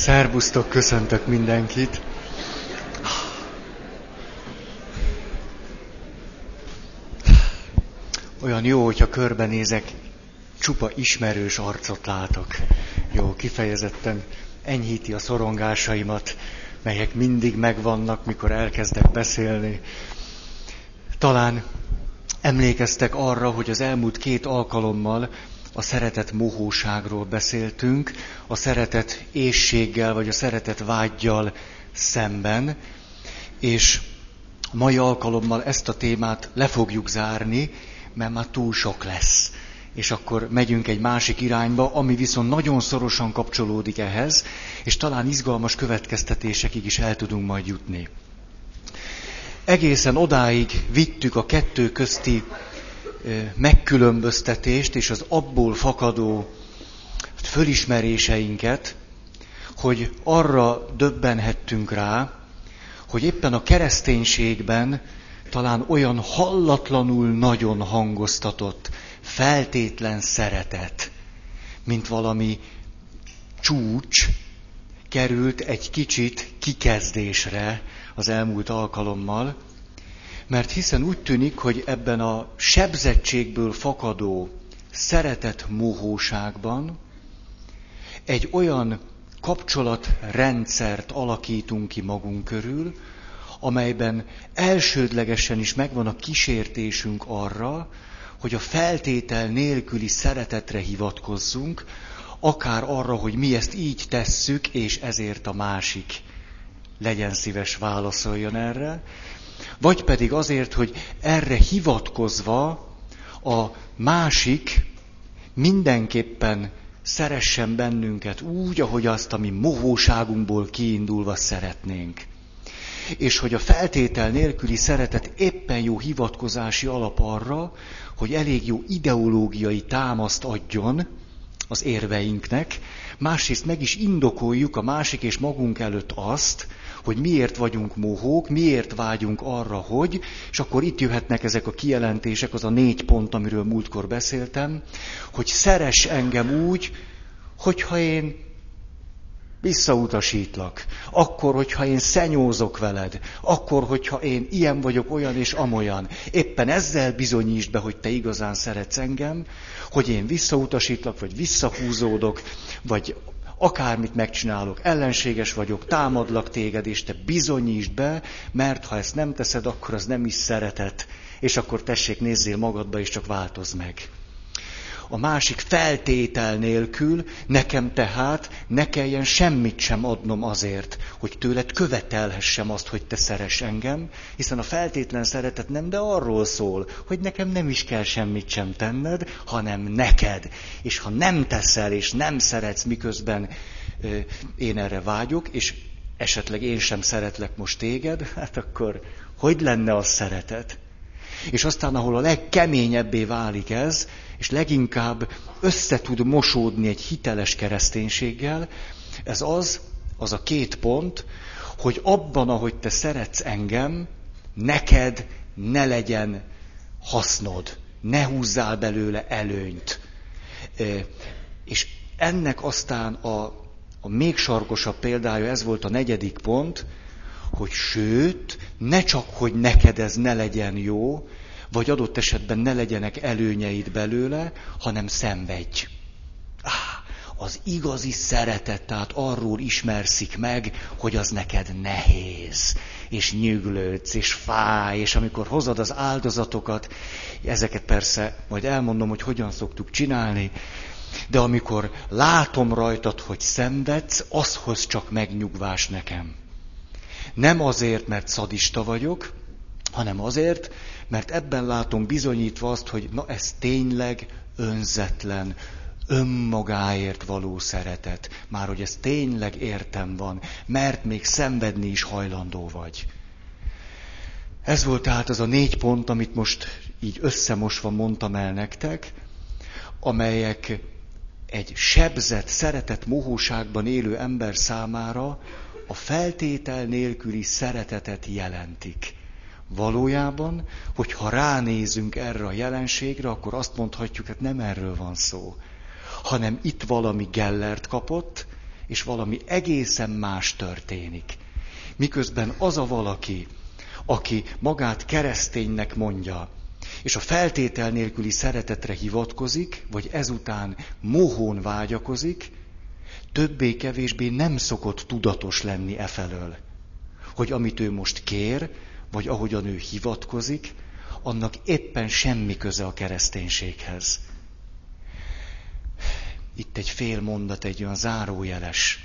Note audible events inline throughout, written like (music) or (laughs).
Szerbusztok, köszöntök mindenkit. Olyan jó, hogyha körbenézek, csupa ismerős arcot látok. Jó, kifejezetten enyhíti a szorongásaimat, melyek mindig megvannak, mikor elkezdek beszélni. Talán emlékeztek arra, hogy az elmúlt két alkalommal a szeretet mohóságról beszéltünk, a szeretet ésséggel, vagy a szeretet vágyjal szemben, és a mai alkalommal ezt a témát le fogjuk zárni, mert már túl sok lesz. És akkor megyünk egy másik irányba, ami viszont nagyon szorosan kapcsolódik ehhez, és talán izgalmas következtetésekig is el tudunk majd jutni. Egészen odáig vittük a kettő közti megkülönböztetést és az abból fakadó fölismeréseinket, hogy arra döbbenhettünk rá, hogy éppen a kereszténységben talán olyan hallatlanul nagyon hangoztatott, feltétlen szeretet, mint valami csúcs, került egy kicsit kikezdésre az elmúlt alkalommal, mert hiszen úgy tűnik, hogy ebben a sebzettségből fakadó szeretet mohóságban egy olyan kapcsolatrendszert alakítunk ki magunk körül, amelyben elsődlegesen is megvan a kísértésünk arra, hogy a feltétel nélküli szeretetre hivatkozzunk, akár arra, hogy mi ezt így tesszük, és ezért a másik legyen szíves válaszoljon erre, vagy pedig azért, hogy erre hivatkozva a másik mindenképpen szeressen bennünket úgy, ahogy azt a mi mohóságunkból kiindulva szeretnénk. És hogy a feltétel nélküli szeretet éppen jó hivatkozási alap arra, hogy elég jó ideológiai támaszt adjon az érveinknek, másrészt meg is indokoljuk a másik és magunk előtt azt, hogy miért vagyunk mohók, miért vágyunk arra, hogy, és akkor itt jöhetnek ezek a kijelentések, az a négy pont, amiről múltkor beszéltem, hogy szeres engem úgy, hogyha én visszautasítlak, akkor, hogyha én szenyózok veled, akkor, hogyha én ilyen vagyok, olyan és amolyan. Éppen ezzel bizonyítsd be, hogy te igazán szeretsz engem, hogy én visszautasítlak, vagy visszahúzódok, vagy akármit megcsinálok, ellenséges vagyok, támadlak téged, és te bizonyítsd be, mert ha ezt nem teszed, akkor az nem is szeretet, és akkor tessék, nézzél magadba, és csak változz meg. A másik feltétel nélkül nekem tehát ne kelljen semmit sem adnom azért, hogy tőled követelhessem azt, hogy te szeres engem, hiszen a feltétlen szeretet nem, de arról szól, hogy nekem nem is kell semmit sem tenned, hanem neked. És ha nem teszel és nem szeretsz, miközben ö, én erre vágyok, és esetleg én sem szeretlek most téged, hát akkor hogy lenne a szeretet? És aztán, ahol a legkeményebbé válik ez, és leginkább össze tud mosódni egy hiteles kereszténységgel, ez az, az a két pont, hogy abban, ahogy te szeretsz engem, neked ne legyen hasznod, ne húzzál belőle előnyt. És ennek aztán a, a még sarkosabb példája, ez volt a negyedik pont, hogy sőt, ne csak, hogy neked ez ne legyen jó, vagy adott esetben ne legyenek előnyeid belőle, hanem szenvedj. Ah, az igazi szeretet, tehát arról ismerszik meg, hogy az neked nehéz, és nyüglődsz, és fáj, és amikor hozod az áldozatokat, ezeket persze majd elmondom, hogy hogyan szoktuk csinálni, de amikor látom rajtad, hogy szenvedsz, az hoz csak megnyugvás nekem. Nem azért, mert szadista vagyok, hanem azért, mert ebben látom bizonyítva azt, hogy na ez tényleg önzetlen, önmagáért való szeretet. Már hogy ez tényleg értem van, mert még szenvedni is hajlandó vagy. Ez volt tehát az a négy pont, amit most így összemosva mondtam el nektek, amelyek egy sebzett, szeretett mohóságban élő ember számára a feltétel nélküli szeretetet jelentik. Valójában, hogyha ránézünk erre a jelenségre, akkor azt mondhatjuk, hogy nem erről van szó, hanem itt valami Gellert kapott, és valami egészen más történik. Miközben az a valaki, aki magát kereszténynek mondja, és a feltétel nélküli szeretetre hivatkozik, vagy ezután mohón vágyakozik, többé-kevésbé nem szokott tudatos lenni e felől, hogy amit ő most kér, vagy ahogyan ő hivatkozik, annak éppen semmi köze a kereszténységhez. Itt egy fél mondat, egy olyan zárójeles.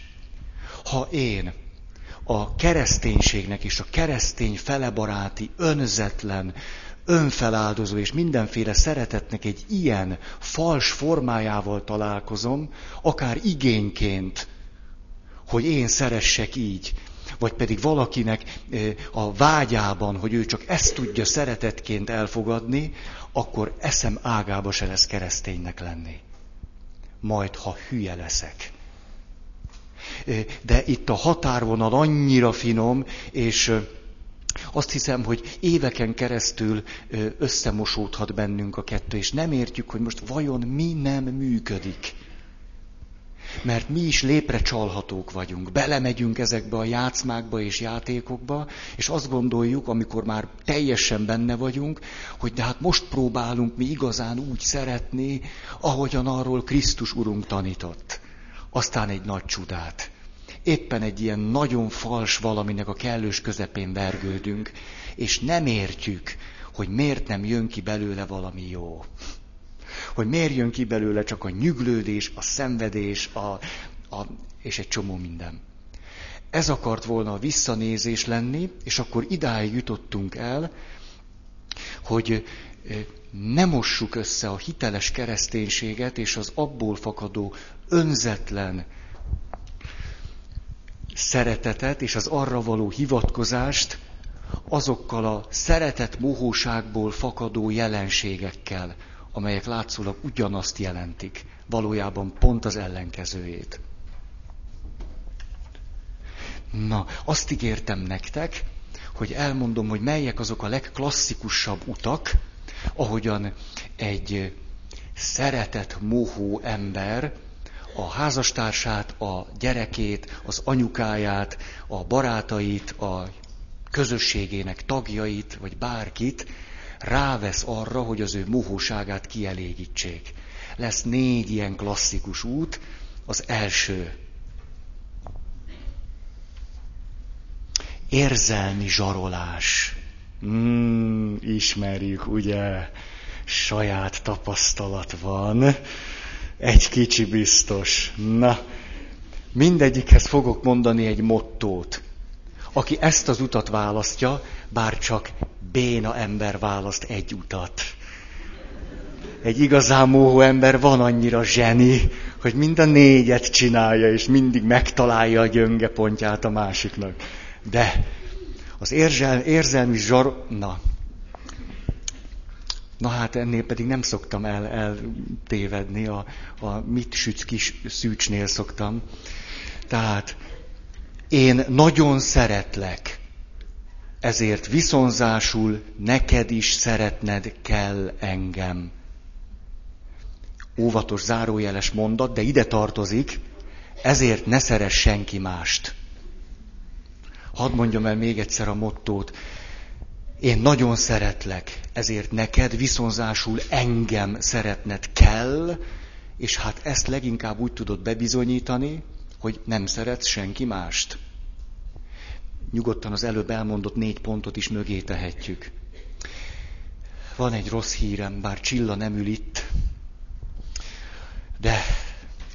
Ha én a kereszténységnek és a keresztény felebaráti, önzetlen, önfeláldozó és mindenféle szeretetnek egy ilyen fals formájával találkozom, akár igényként, hogy én szeressek így, vagy pedig valakinek a vágyában, hogy ő csak ezt tudja szeretetként elfogadni, akkor eszem ágába se lesz kereszténynek lenni. Majd, ha hülye leszek. De itt a határvonal annyira finom, és azt hiszem, hogy éveken keresztül összemosódhat bennünk a kettő, és nem értjük, hogy most vajon mi nem működik. Mert mi is lépre csalhatók vagyunk, belemegyünk ezekbe a játszmákba és játékokba, és azt gondoljuk, amikor már teljesen benne vagyunk, hogy de hát most próbálunk mi igazán úgy szeretni, ahogyan arról Krisztus Urunk tanított. Aztán egy nagy csodát éppen egy ilyen nagyon fals valaminek a kellős közepén vergődünk, és nem értjük, hogy miért nem jön ki belőle valami jó. Hogy miért jön ki belőle csak a nyüglődés, a szenvedés, a, a, és egy csomó minden. Ez akart volna a visszanézés lenni, és akkor idáig jutottunk el, hogy ne mossuk össze a hiteles kereszténységet és az abból fakadó önzetlen, szeretetet és az arra való hivatkozást azokkal a szeretet mohóságból fakadó jelenségekkel, amelyek látszólag ugyanazt jelentik, valójában pont az ellenkezőjét. Na, azt ígértem nektek, hogy elmondom, hogy melyek azok a legklasszikusabb utak, ahogyan egy szeretet mohó ember a házastársát, a gyerekét, az anyukáját, a barátait, a közösségének tagjait, vagy bárkit rávesz arra, hogy az ő mohóságát kielégítsék. Lesz négy ilyen klasszikus út. Az első. Érzelmi zsarolás. Mm, ismerjük, ugye? Saját tapasztalat van. Egy kicsi biztos. Na, mindegyikhez fogok mondani egy mottót. Aki ezt az utat választja, bár csak béna ember választ egy utat. Egy igazán móhó ember van annyira zseni, hogy mind a négyet csinálja, és mindig megtalálja a gyönge pontját a másiknak. De az érzel, érzelmi zsar... Na, Na hát ennél pedig nem szoktam el, eltévedni, a, a mit sütsz kis szűcsnél szoktam. Tehát én nagyon szeretlek, ezért viszonzásul neked is szeretned kell engem. Óvatos zárójeles mondat, de ide tartozik, ezért ne szeress senki mást. Hadd mondjam el még egyszer a mottót én nagyon szeretlek, ezért neked viszonzásul engem szeretned kell, és hát ezt leginkább úgy tudod bebizonyítani, hogy nem szeretsz senki mást. Nyugodtan az előbb elmondott négy pontot is mögé tehetjük. Van egy rossz hírem, bár Csilla nem ül itt, de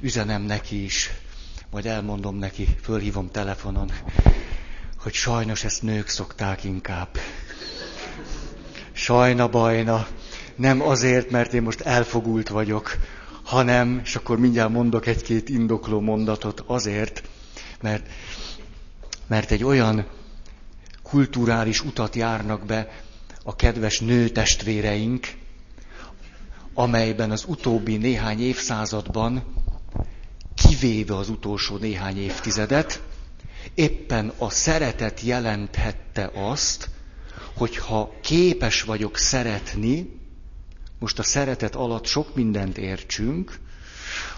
üzenem neki is, majd elmondom neki, fölhívom telefonon, hogy sajnos ezt nők szokták inkább sajna bajna, nem azért, mert én most elfogult vagyok, hanem, és akkor mindjárt mondok egy-két indokló mondatot, azért, mert, mert egy olyan kulturális utat járnak be a kedves nő testvéreink, amelyben az utóbbi néhány évszázadban, kivéve az utolsó néhány évtizedet, éppen a szeretet jelenthette azt, hogyha képes vagyok szeretni, most a szeretet alatt sok mindent értsünk,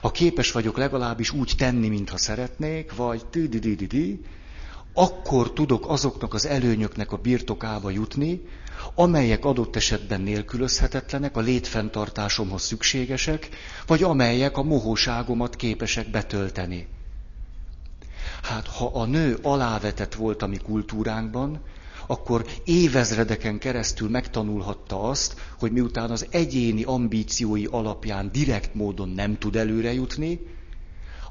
ha képes vagyok legalábbis úgy tenni, mintha szeretnék, vagy tüdidididi, akkor tudok azoknak az előnyöknek a birtokába jutni, amelyek adott esetben nélkülözhetetlenek, a létfenntartásomhoz szükségesek, vagy amelyek a mohóságomat képesek betölteni. Hát ha a nő alávetett volt a mi kultúránkban, akkor évezredeken keresztül megtanulhatta azt, hogy miután az egyéni ambíciói alapján direkt módon nem tud előre jutni,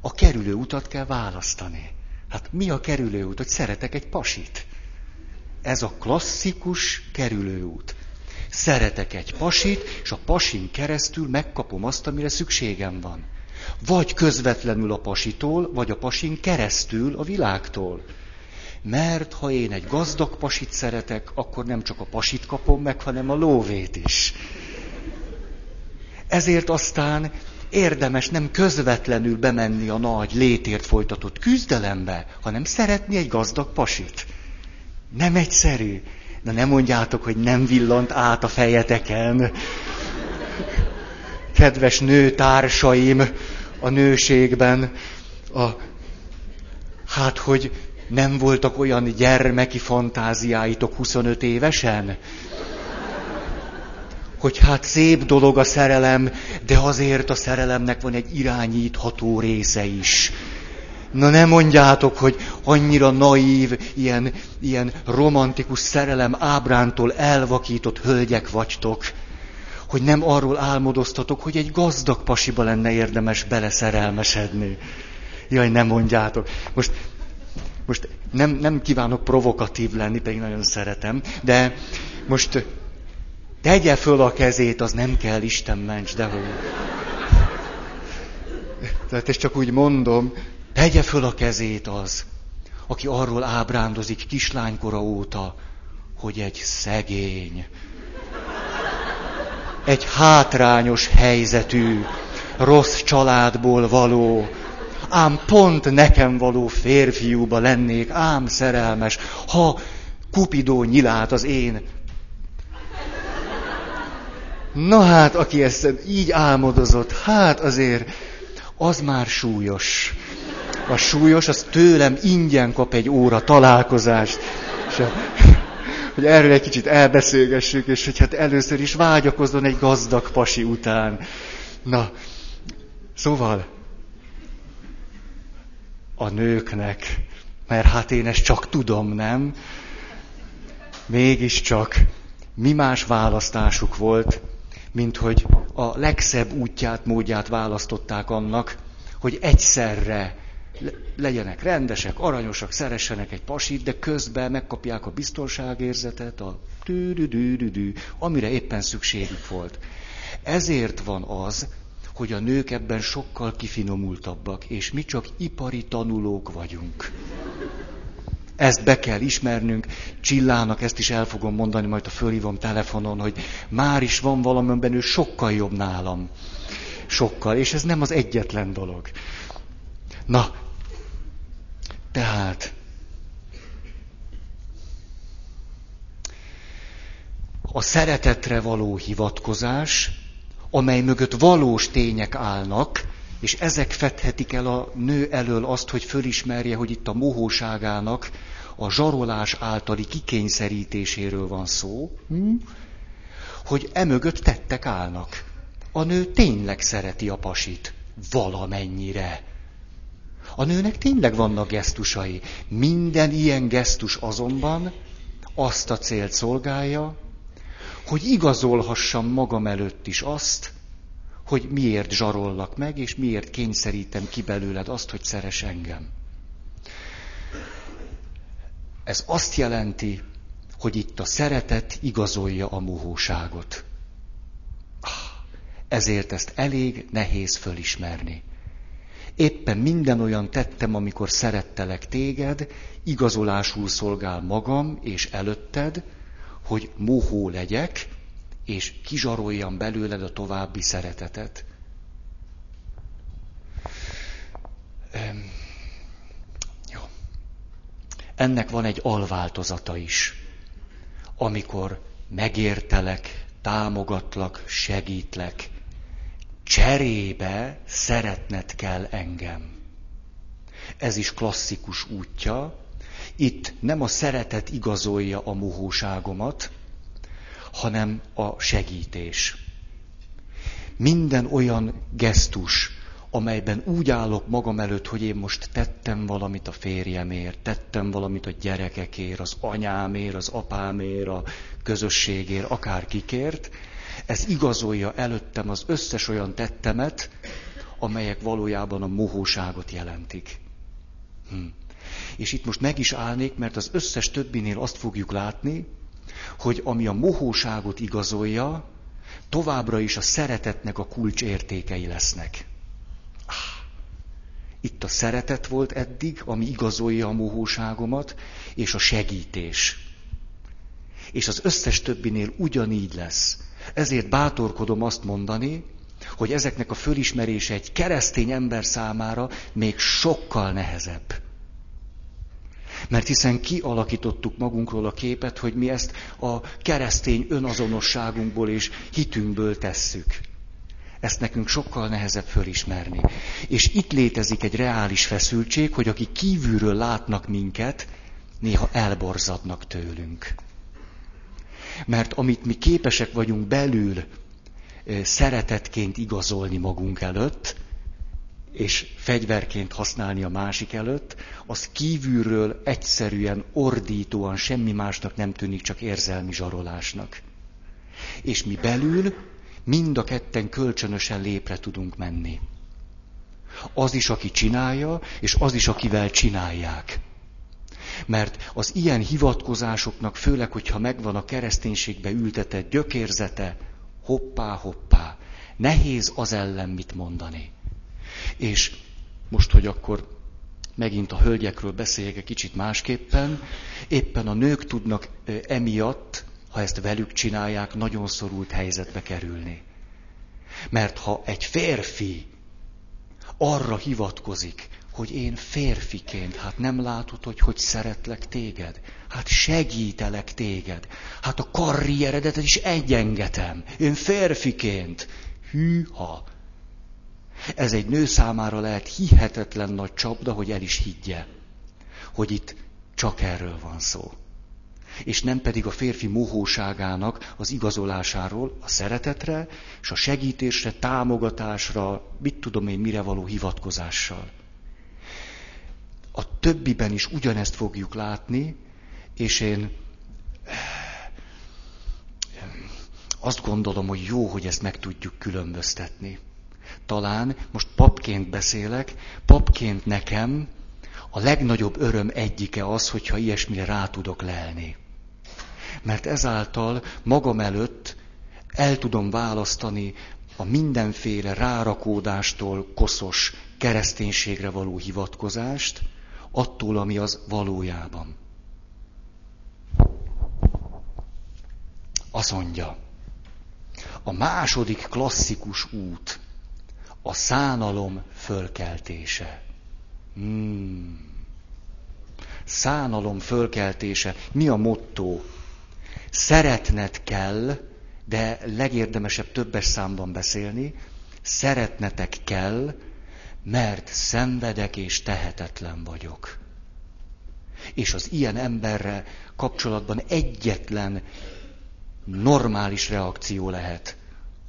a kerülő utat kell választani. Hát mi a kerülőút? Hogy szeretek egy pasit. Ez a klasszikus kerülőút. Szeretek egy pasit, és a pasin keresztül megkapom azt, amire szükségem van. Vagy közvetlenül a pasitól, vagy a pasin keresztül a világtól. Mert ha én egy gazdag pasit szeretek, akkor nem csak a pasit kapom meg, hanem a lóvét is. Ezért aztán érdemes nem közvetlenül bemenni a nagy létért folytatott küzdelembe, hanem szeretni egy gazdag pasit. Nem egyszerű. Na nem mondjátok, hogy nem villant át a fejeteken. Kedves nőtársaim a nőségben, a, hát, hogy nem voltak olyan gyermeki fantáziáitok 25 évesen? Hogy hát szép dolog a szerelem, de azért a szerelemnek van egy irányítható része is. Na ne mondjátok, hogy annyira naív, ilyen, ilyen romantikus szerelem ábrántól elvakított hölgyek vagytok, hogy nem arról álmodoztatok, hogy egy gazdag pasiba lenne érdemes beleszerelmesedni. Jaj, nem mondjátok. Most, most nem, nem kívánok provokatív lenni, pedig nagyon szeretem, de most Tegye föl a kezét, az nem kell, Isten ments, de hogy. Tehát ezt csak úgy mondom, tegye föl a kezét az, aki arról ábrándozik kislánykora óta, hogy egy szegény, egy hátrányos helyzetű, rossz családból való, ám pont nekem való férfiúba lennék, ám szerelmes, ha Kupidó nyilát az én Na hát, aki ezt így álmodozott, hát azért az már súlyos. A súlyos, az tőlem ingyen kap egy óra találkozást. És a, hogy erről egy kicsit elbeszélgessük, és hogy hát először is vágyakozzon egy gazdag pasi után. Na, szóval a nőknek, mert hát én ezt csak tudom, nem? Mégiscsak mi más választásuk volt, mint hogy a legszebb útját, módját választották annak, hogy egyszerre legyenek rendesek, aranyosak, szeressenek egy pasit, de közben megkapják a biztonságérzetet, a tű amire éppen szükségük volt. Ezért van az, hogy a nők ebben sokkal kifinomultabbak, és mi csak ipari tanulók vagyunk. Ezt be kell ismernünk. Csillának ezt is el fogom mondani, majd a fölhívom telefonon, hogy már is van valamiben ő sokkal jobb nálam. Sokkal. És ez nem az egyetlen dolog. Na, tehát a szeretetre való hivatkozás, amely mögött valós tények állnak, és ezek fedhetik el a nő elől azt, hogy fölismerje, hogy itt a mohóságának a zsarolás általi kikényszerítéséről van szó, hm? hogy emögött tettek állnak. A nő tényleg szereti a pasit. Valamennyire. A nőnek tényleg vannak gesztusai. Minden ilyen gesztus azonban azt a célt szolgálja, hogy igazolhassam magam előtt is azt, hogy miért zsarollak meg, és miért kényszerítem ki belőled azt, hogy szeres engem. Ez azt jelenti, hogy itt a szeretet igazolja a muhóságot. Ezért ezt elég nehéz fölismerni. Éppen minden olyan tettem, amikor szerettelek téged, igazolásul szolgál magam és előtted, hogy mohó legyek, és kizsaroljam belőled a további szeretetet. Jó. Ennek van egy alváltozata is. Amikor megértelek, támogatlak, segítlek, cserébe szeretned kell engem. Ez is klasszikus útja. Itt nem a szeretet igazolja a mohóságomat, hanem a segítés. Minden olyan gesztus, amelyben úgy állok magam előtt, hogy én most tettem valamit a férjemért, tettem valamit a gyerekekért, az anyámért, az apámért, a közösségért, akár kikért, ez igazolja előttem az összes olyan tettemet, amelyek valójában a mohóságot jelentik. Hm. És itt most meg is állnék, mert az összes többinél azt fogjuk látni, hogy ami a mohóságot igazolja, továbbra is a szeretetnek a kulcsértékei lesznek. Ah, itt a szeretet volt eddig, ami igazolja a mohóságomat, és a segítés. És az összes többinél ugyanígy lesz. Ezért bátorkodom azt mondani, hogy ezeknek a fölismerése egy keresztény ember számára még sokkal nehezebb. Mert hiszen kialakítottuk magunkról a képet, hogy mi ezt a keresztény önazonosságunkból és hitünkből tesszük. Ezt nekünk sokkal nehezebb fölismerni. És itt létezik egy reális feszültség, hogy akik kívülről látnak minket, néha elborzadnak tőlünk. Mert amit mi képesek vagyunk belül szeretetként igazolni magunk előtt, és fegyverként használni a másik előtt, az kívülről egyszerűen, ordítóan semmi másnak nem tűnik, csak érzelmi zsarolásnak. És mi belül mind a ketten kölcsönösen lépre tudunk menni. Az is, aki csinálja, és az is, akivel csinálják. Mert az ilyen hivatkozásoknak, főleg, hogyha megvan a kereszténységbe ültetett gyökérzete, hoppá, hoppá, nehéz az ellen mit mondani. És most, hogy akkor megint a hölgyekről beszéljek egy kicsit másképpen, éppen a nők tudnak emiatt, ha ezt velük csinálják, nagyon szorult helyzetbe kerülni. Mert ha egy férfi arra hivatkozik, hogy én férfiként, hát nem látod, hogy hogy szeretlek téged? Hát segítelek téged. Hát a karrieredet is egyengetem. Én férfiként. Hűha. Ez egy nő számára lehet hihetetlen nagy csapda, hogy el is higgye, hogy itt csak erről van szó. És nem pedig a férfi mohóságának az igazolásáról, a szeretetre, és a segítésre, támogatásra, mit tudom én, mire való hivatkozással. A többiben is ugyanezt fogjuk látni, és én azt gondolom, hogy jó, hogy ezt meg tudjuk különböztetni talán, most papként beszélek, papként nekem a legnagyobb öröm egyike az, hogyha ilyesmire rá tudok lelni. Mert ezáltal magam előtt el tudom választani a mindenféle rárakódástól koszos kereszténységre való hivatkozást, attól, ami az valójában. Azt mondja, a második klasszikus út, a szánalom fölkeltése. Hmm. Szánalom fölkeltése. Mi a motto? Szeretned kell, de legérdemesebb többes számban beszélni, szeretnetek kell, mert szenvedek és tehetetlen vagyok. És az ilyen emberre kapcsolatban egyetlen normális reakció lehet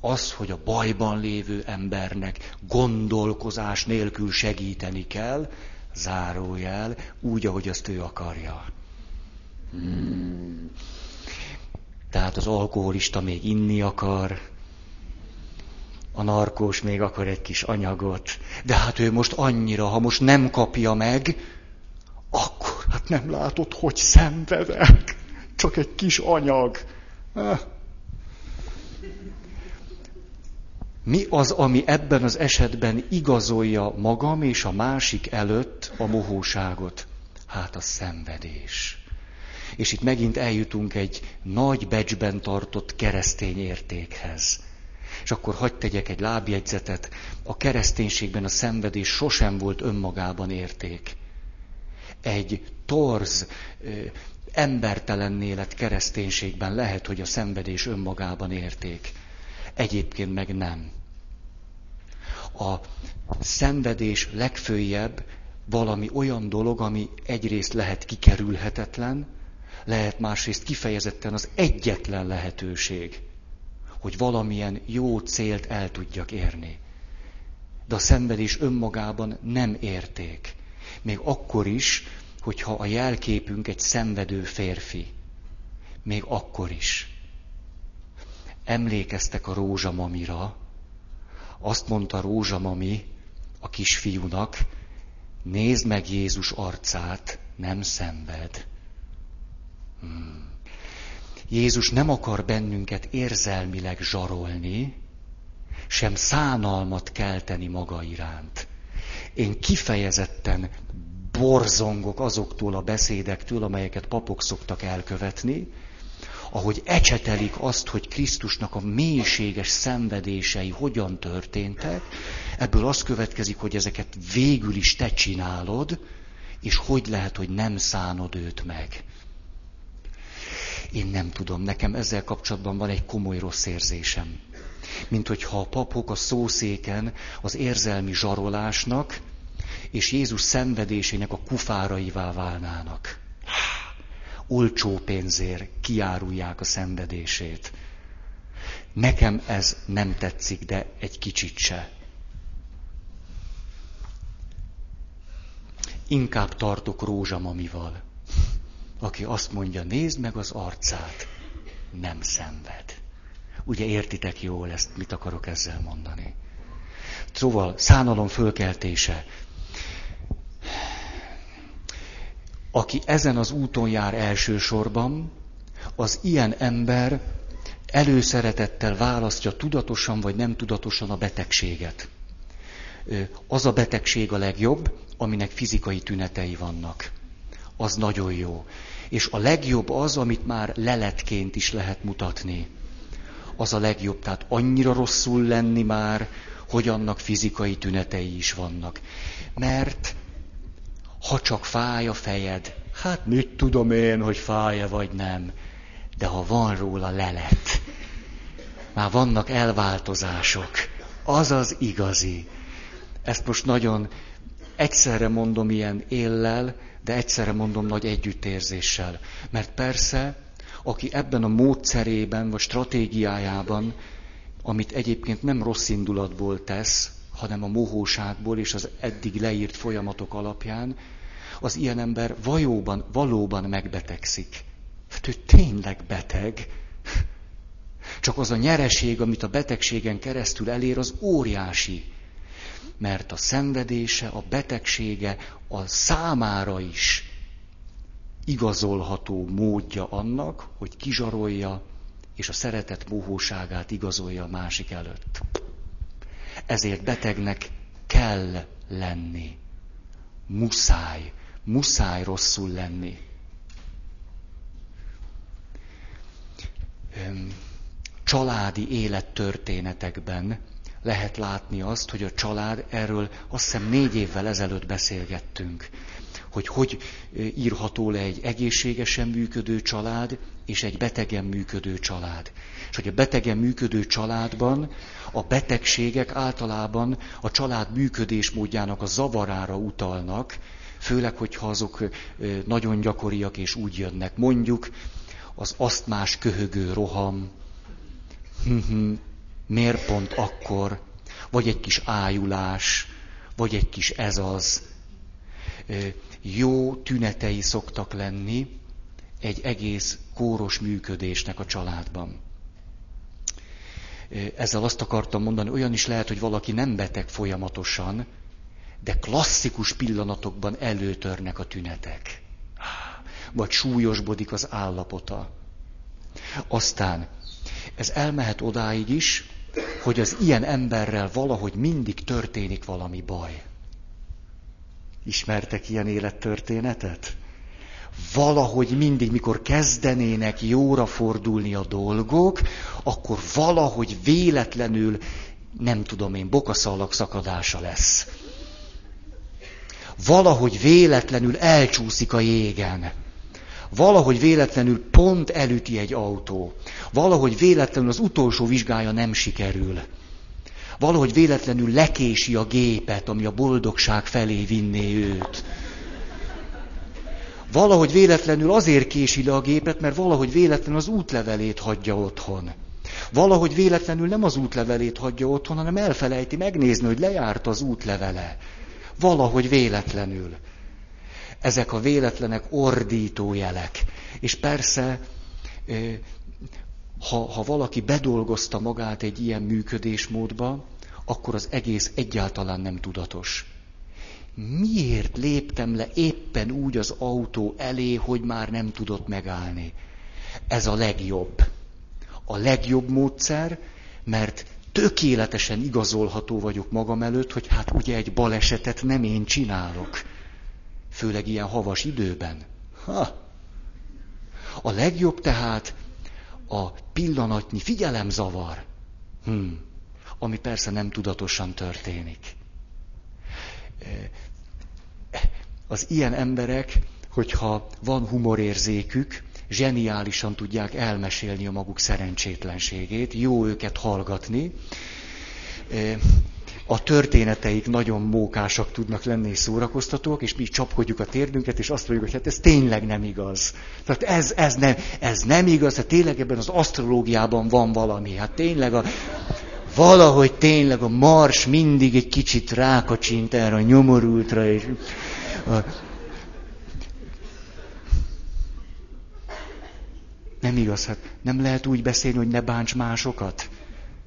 az, hogy a bajban lévő embernek gondolkozás nélkül segíteni kell, zárójel, úgy, ahogy azt ő akarja. Hmm. Tehát az alkoholista még inni akar, a narkós még akar egy kis anyagot, de hát ő most annyira, ha most nem kapja meg, akkor hát nem látod, hogy szenvedek. Csak egy kis anyag. Mi az, ami ebben az esetben igazolja magam és a másik előtt a mohóságot? Hát a szenvedés. És itt megint eljutunk egy nagy becsben tartott keresztény értékhez. És akkor hagyd tegyek egy lábjegyzetet. A kereszténységben a szenvedés sosem volt önmagában érték. Egy torz, embertelenné lett kereszténységben lehet, hogy a szenvedés önmagában érték. Egyébként meg nem. A szenvedés legfőjebb valami olyan dolog, ami egyrészt lehet kikerülhetetlen, lehet másrészt kifejezetten az egyetlen lehetőség, hogy valamilyen jó célt el tudjak érni. De a szenvedés önmagában nem érték. Még akkor is, hogyha a jelképünk egy szenvedő férfi. Még akkor is. Emlékeztek a rózsamamira. Azt mondta rózsamami a kisfiúnak, nézd meg Jézus arcát, nem szenved. Hmm. Jézus nem akar bennünket érzelmileg zsarolni, sem szánalmat kelteni maga iránt. Én kifejezetten borzongok azoktól a beszédektől, amelyeket papok szoktak elkövetni, ahogy ecsetelik azt, hogy Krisztusnak a mélységes szenvedései hogyan történtek, ebből az következik, hogy ezeket végül is te csinálod, és hogy lehet, hogy nem szánod őt meg. Én nem tudom, nekem ezzel kapcsolatban van egy komoly rossz érzésem. Mint hogyha a papok a szószéken az érzelmi zsarolásnak és Jézus szenvedésének a kufáraivá válnának. Olcsó pénzért kiárulják a szenvedését. Nekem ez nem tetszik, de egy kicsit se. Inkább tartok rózsamamival aki azt mondja, nézd meg az arcát, nem szenved. Ugye értitek jól ezt, mit akarok ezzel mondani? Szóval szánalom fölkeltése. Aki ezen az úton jár elsősorban, az ilyen ember előszeretettel választja tudatosan vagy nem tudatosan a betegséget. Az a betegség a legjobb, aminek fizikai tünetei vannak. Az nagyon jó. És a legjobb az, amit már leletként is lehet mutatni. Az a legjobb, tehát annyira rosszul lenni már, hogy annak fizikai tünetei is vannak. Mert ha csak fáj a fejed, hát mit tudom én, hogy fáj-e vagy nem, de ha van róla lelet, már vannak elváltozások, az az igazi. Ezt most nagyon egyszerre mondom ilyen éllel, de egyszerre mondom nagy együttérzéssel. Mert persze, aki ebben a módszerében vagy stratégiájában, amit egyébként nem rossz indulatból tesz, hanem a mohóságból és az eddig leírt folyamatok alapján, az ilyen ember valóban, valóban megbetegszik. Hát ő tényleg beteg. Csak az a nyereség, amit a betegségen keresztül elér, az óriási mert a szenvedése, a betegsége a számára is igazolható módja annak, hogy kizsarolja, és a szeretet mohóságát igazolja a másik előtt. Ezért betegnek kell lenni. Muszáj. Muszáj rosszul lenni. Családi élettörténetekben lehet látni azt, hogy a család, erről azt hiszem négy évvel ezelőtt beszélgettünk, hogy hogy írható le egy egészségesen működő család és egy betegen működő család. És hogy a betegen működő családban a betegségek általában a család működésmódjának a zavarára utalnak, főleg, hogyha azok nagyon gyakoriak és úgy jönnek. Mondjuk az asztmás köhögő roham, Miért pont akkor? Vagy egy kis ájulás, vagy egy kis ez az. Jó tünetei szoktak lenni egy egész kóros működésnek a családban. Ezzel azt akartam mondani, olyan is lehet, hogy valaki nem beteg folyamatosan, de klasszikus pillanatokban előtörnek a tünetek. Vagy súlyosbodik az állapota. Aztán ez elmehet odáig is, hogy az ilyen emberrel valahogy mindig történik valami baj. Ismertek ilyen élettörténetet? Valahogy mindig, mikor kezdenének jóra fordulni a dolgok, akkor valahogy véletlenül, nem tudom én, bokaszalak szakadása lesz. Valahogy véletlenül elcsúszik a jégen. Valahogy véletlenül pont elüti egy autó. Valahogy véletlenül az utolsó vizsgája nem sikerül. Valahogy véletlenül lekési a gépet, ami a boldogság felé vinné őt. Valahogy véletlenül azért kési le a gépet, mert valahogy véletlenül az útlevelét hagyja otthon. Valahogy véletlenül nem az útlevelét hagyja otthon, hanem elfelejti megnézni, hogy lejárt az útlevele. Valahogy véletlenül. Ezek a véletlenek ordító jelek. És persze, ha, ha valaki bedolgozta magát egy ilyen működésmódba, akkor az egész egyáltalán nem tudatos. Miért léptem le éppen úgy az autó elé, hogy már nem tudott megállni? Ez a legjobb. A legjobb módszer, mert tökéletesen igazolható vagyok magam előtt, hogy hát ugye egy balesetet nem én csinálok. Főleg ilyen havas időben. Ha. A legjobb tehát a pillanatnyi figyelemzavar, hmm, ami persze nem tudatosan történik. Az ilyen emberek, hogyha van humorérzékük, zseniálisan tudják elmesélni a maguk szerencsétlenségét, jó őket hallgatni. A történeteik nagyon mókásak tudnak lenni és szórakoztatóak, és mi csapkodjuk a térdünket, és azt mondjuk, hogy hát ez tényleg nem igaz. Tehát ez, ez, nem, ez nem igaz, tehát tényleg ebben az asztrológiában van valami. Hát tényleg a, valahogy tényleg a mars mindig egy kicsit rákacsint erre a nyomorultra, és a, Nem igaz, hát nem lehet úgy beszélni, hogy ne bánts másokat.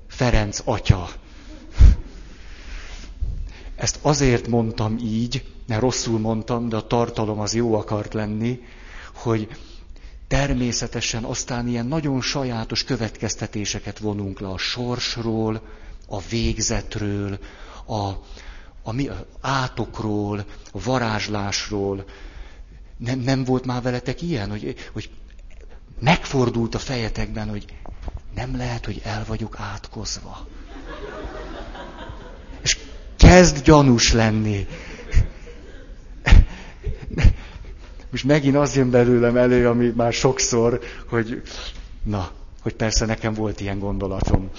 Ferenc atya. Ezt azért mondtam így, mert rosszul mondtam, de a tartalom az jó akart lenni, hogy természetesen aztán ilyen nagyon sajátos következtetéseket vonunk le a sorsról, a végzetről, a, a, mi, átokról, a varázslásról. Nem, nem volt már veletek ilyen, hogy, hogy megfordult a fejetekben, hogy nem lehet, hogy el vagyok átkozva. És kezd gyanús lenni. Most megint az jön belőlem elő, ami már sokszor, hogy na, hogy persze nekem volt ilyen gondolatom,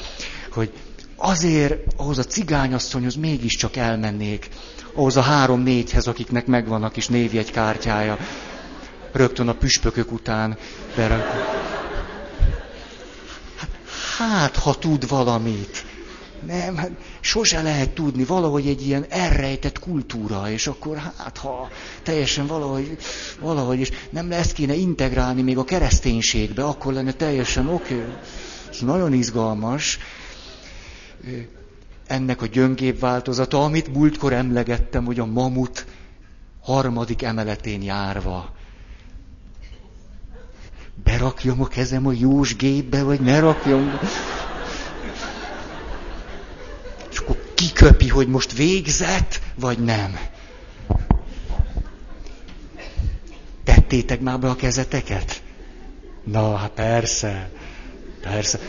hogy azért ahhoz a cigányasszonyhoz mégiscsak elmennék, ahhoz a három-négyhez, akiknek megvan a kis névjegykártyája, rögtön a püspökök után berakjuk. Hát, hát, ha tud valamit. Nem, hát sose lehet tudni, valahogy egy ilyen elrejtett kultúra, és akkor hát ha teljesen valahogy, valahogy, és nem ezt kéne integrálni még a kereszténységbe, akkor lenne teljesen oké. Okay. Ez nagyon izgalmas. Ennek a gyöngébb változata, amit múltkor emlegettem, hogy a mamut harmadik emeletén járva. Berakjam a kezem a jós gépbe, vagy ne rakjam kiköpi, hogy most végzett, vagy nem. Tettétek már be a kezeteket? Na, hát persze, persze.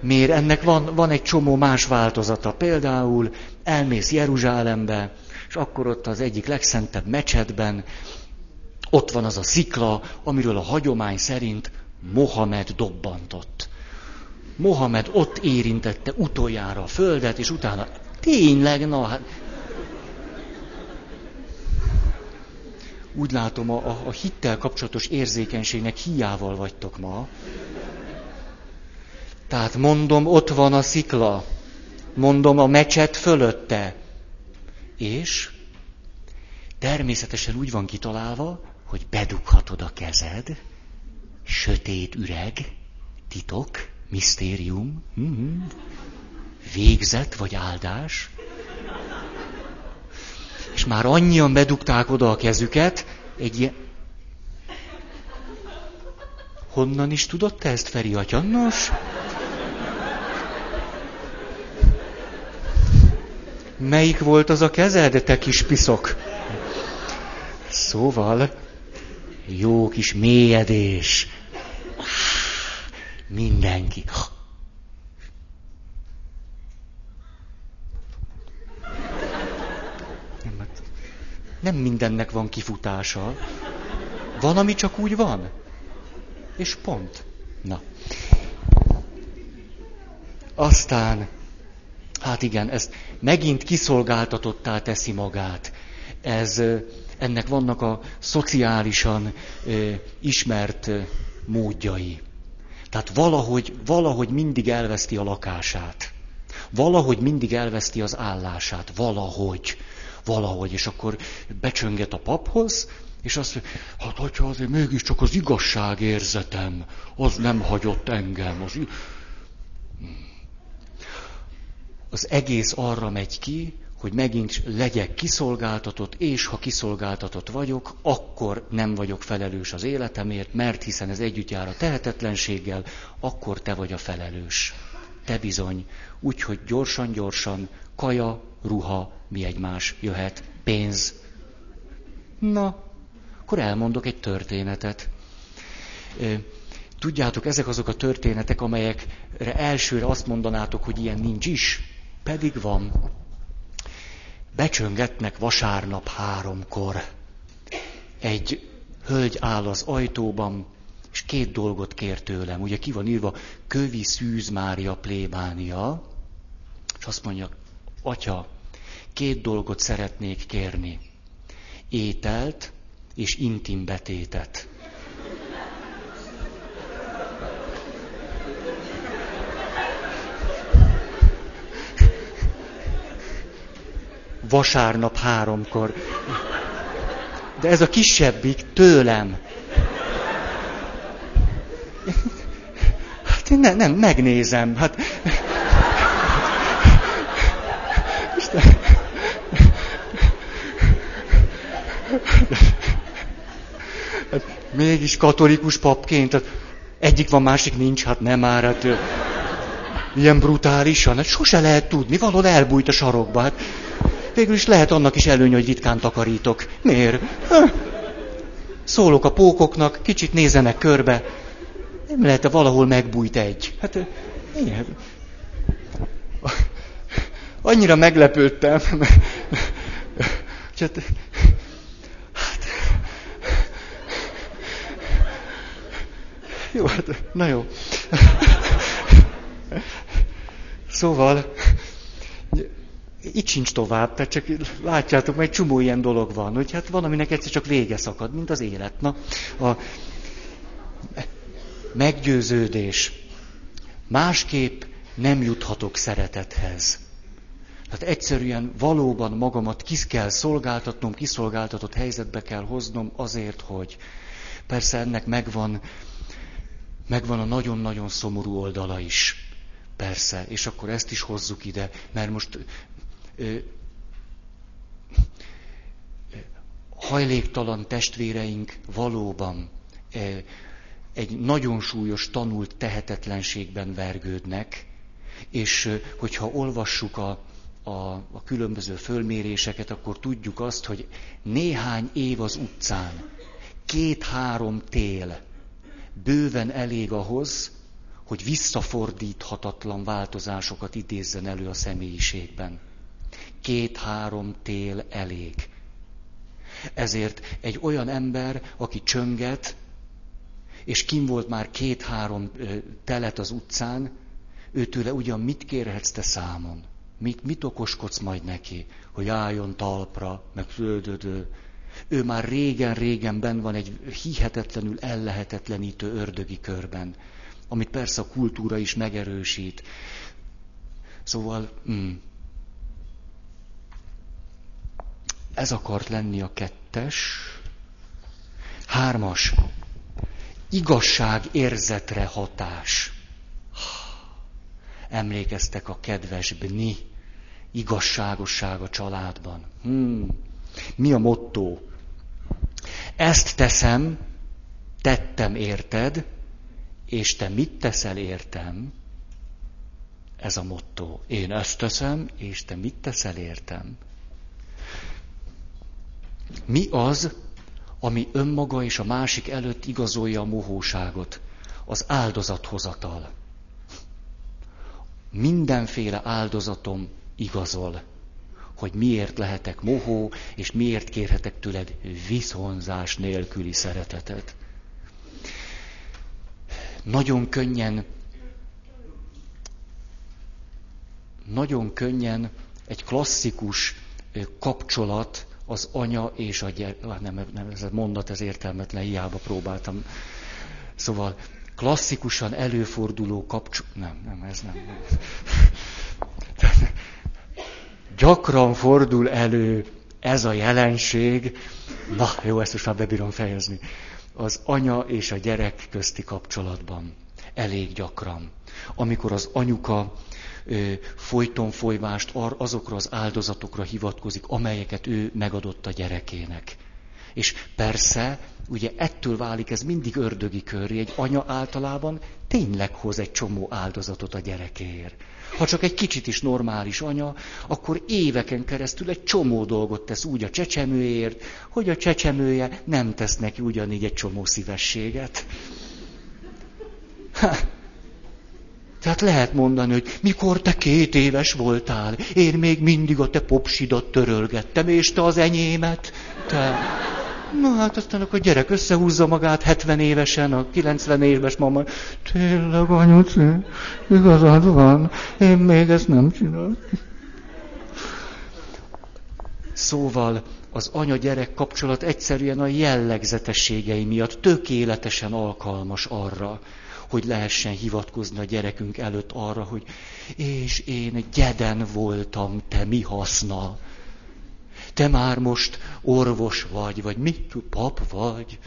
Miért? Ennek van, van egy csomó más változata. Például elmész Jeruzsálembe, és akkor ott az egyik legszentebb mecsetben, ott van az a szikla, amiről a hagyomány szerint Mohamed dobbantott. Mohamed ott érintette utoljára a földet, és utána tényleg, na hát... Úgy látom, a, a, hittel kapcsolatos érzékenységnek hiával vagytok ma. Tehát mondom, ott van a szikla. Mondom, a mecset fölötte. És természetesen úgy van kitalálva, hogy bedughatod a kezed, sötét üreg, titok, misztérium, mm-hmm. végzet vagy áldás. És már annyian bedugták oda a kezüket, egy ilyen... Honnan is tudott te ezt, Feri atya? Nos? Melyik volt az a kezed, te kis piszok? Szóval, jó kis mélyedés. Mindenki. Nem mindennek van kifutása. Van, ami csak úgy van. És pont. Na. Aztán Hát igen, ez megint kiszolgáltatottá teszi magát. Ez, ennek vannak a szociálisan ö, ismert ö, módjai. Tehát valahogy, valahogy mindig elveszti a lakását. Valahogy mindig elveszti az állását. Valahogy. Valahogy. És akkor becsönget a paphoz, és azt mondja, hát hogyha azért mégiscsak az igazságérzetem, az nem hagyott engem. Az, az egész arra megy ki, hogy megint legyek kiszolgáltatott, és ha kiszolgáltatott vagyok, akkor nem vagyok felelős az életemért, mert hiszen ez együtt jár a tehetetlenséggel, akkor te vagy a felelős. Te bizony. Úgyhogy gyorsan-gyorsan, kaja, ruha, mi egymás jöhet, pénz. Na, akkor elmondok egy történetet. Tudjátok, ezek azok a történetek, amelyekre elsőre azt mondanátok, hogy ilyen nincs is, pedig van. Becsöngetnek vasárnap háromkor. Egy hölgy áll az ajtóban, és két dolgot kér tőlem. Ugye ki van írva, kövi szűz Mária plébánia, és azt mondja, atya, két dolgot szeretnék kérni. Ételt és intim betétet. Vasárnap háromkor. De ez a kisebbik tőlem. Hát én ne, nem, megnézem. Hát... Isten. Hát, mégis katolikus papként, hát egyik van, másik nincs, hát nem már, hát ilyen brutálisan, hát sose lehet tudni, valahol elbújt a sarokba, hát végül is lehet annak is előny, hogy ritkán takarítok. Miért? Szólok a pókoknak, kicsit nézenek körbe. Nem lehet, -e valahol megbújt egy. Hát, ilyen. Annyira meglepődtem. (laughs) Hát, hát, jó, hát, na jó. Szóval, itt sincs tovább, tehát csak látjátok, egy csomó ilyen dolog van, hogy hát valaminek egyszer csak vége szakad, mint az élet. Na, a meggyőződés. Másképp nem juthatok szeretethez. Tehát egyszerűen valóban magamat ki kell szolgáltatnom, kiszolgáltatott helyzetbe kell hoznom azért, hogy persze ennek megvan, megvan a nagyon-nagyon szomorú oldala is. Persze, és akkor ezt is hozzuk ide, mert most hajléktalan testvéreink valóban egy nagyon súlyos tanult tehetetlenségben vergődnek, és hogyha olvassuk a, a, a különböző fölméréseket, akkor tudjuk azt, hogy néhány év az utcán, két-három tél bőven elég ahhoz, hogy visszafordíthatatlan változásokat idézzen elő a személyiségben két-három tél elég. Ezért egy olyan ember, aki csönget, és kim volt már két-három telet az utcán, őtőle ugyan mit kérhetsz te számon? Mit, mit okoskodsz majd neki, hogy álljon talpra, meg földödő? Ő már régen-régen ben van egy hihetetlenül ellehetetlenítő ördögi körben, amit persze a kultúra is megerősít. Szóval, mm, Ez akart lenni a kettes. Hármas. Igazság érzetre hatás. Emlékeztek a kedves Bni, igazságosság a családban. Hmm. Mi a motto? Ezt teszem, tettem érted, és te mit teszel értem? Ez a motto. Én ezt teszem, és te mit teszel értem? Mi az, ami önmaga és a másik előtt igazolja a mohóságot? Az áldozathozatal. Mindenféle áldozatom igazol, hogy miért lehetek mohó, és miért kérhetek tőled viszonzás nélküli szeretetet. Nagyon könnyen nagyon könnyen egy klasszikus kapcsolat az anya és a gyerek, nem, nem, ez a mondat, ez értelmetlen, hiába próbáltam. Szóval klasszikusan előforduló kapcsolat, nem, nem, ez nem. nem. Gyakran fordul elő ez a jelenség, na jó, ezt most már bebírom fejezni, az anya és a gyerek közti kapcsolatban. Elég gyakran. Amikor az anyuka folyton folyvást azokra az áldozatokra hivatkozik, amelyeket ő megadott a gyerekének. És persze, ugye ettől válik ez mindig ördögi köré. Egy anya általában tényleg hoz egy csomó áldozatot a gyerekéért. Ha csak egy kicsit is normális anya, akkor éveken keresztül egy csomó dolgot tesz úgy a csecsemőért, hogy a csecsemője nem tesz neki ugyanígy egy csomó szívességet. Ha. Tehát lehet mondani, hogy mikor te két éves voltál, én még mindig a te popsidat törölgettem, és te az enyémet. Te... Na hát aztán akkor gyerek összehúzza magát 70 évesen, a 90 éves mama, tényleg anyuci, igazad van, én még ezt nem csináltam. Szóval az anya-gyerek kapcsolat egyszerűen a jellegzetességei miatt tökéletesen alkalmas arra, hogy lehessen hivatkozni a gyerekünk előtt arra, hogy és én gyeden voltam, te mi haszna? Te már most orvos vagy, vagy mit, pap vagy.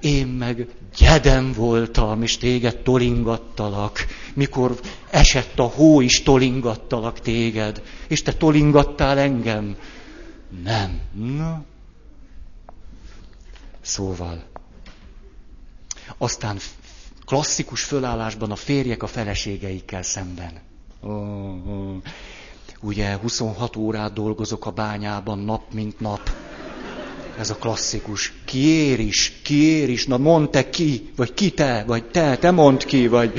Én meg gyedem voltam, és téged tolingattalak. Mikor esett a hó, is tolingattalak téged. És te tolingattál engem. Nem. Na. Szóval. Aztán klasszikus fölállásban a férjek a feleségeikkel szemben. Oh, oh. Ugye 26 órát dolgozok a bányában nap mint nap. Ez a klasszikus. Kiér is, kiér is, na mondd te ki, vagy ki te, vagy te, te mondd ki, vagy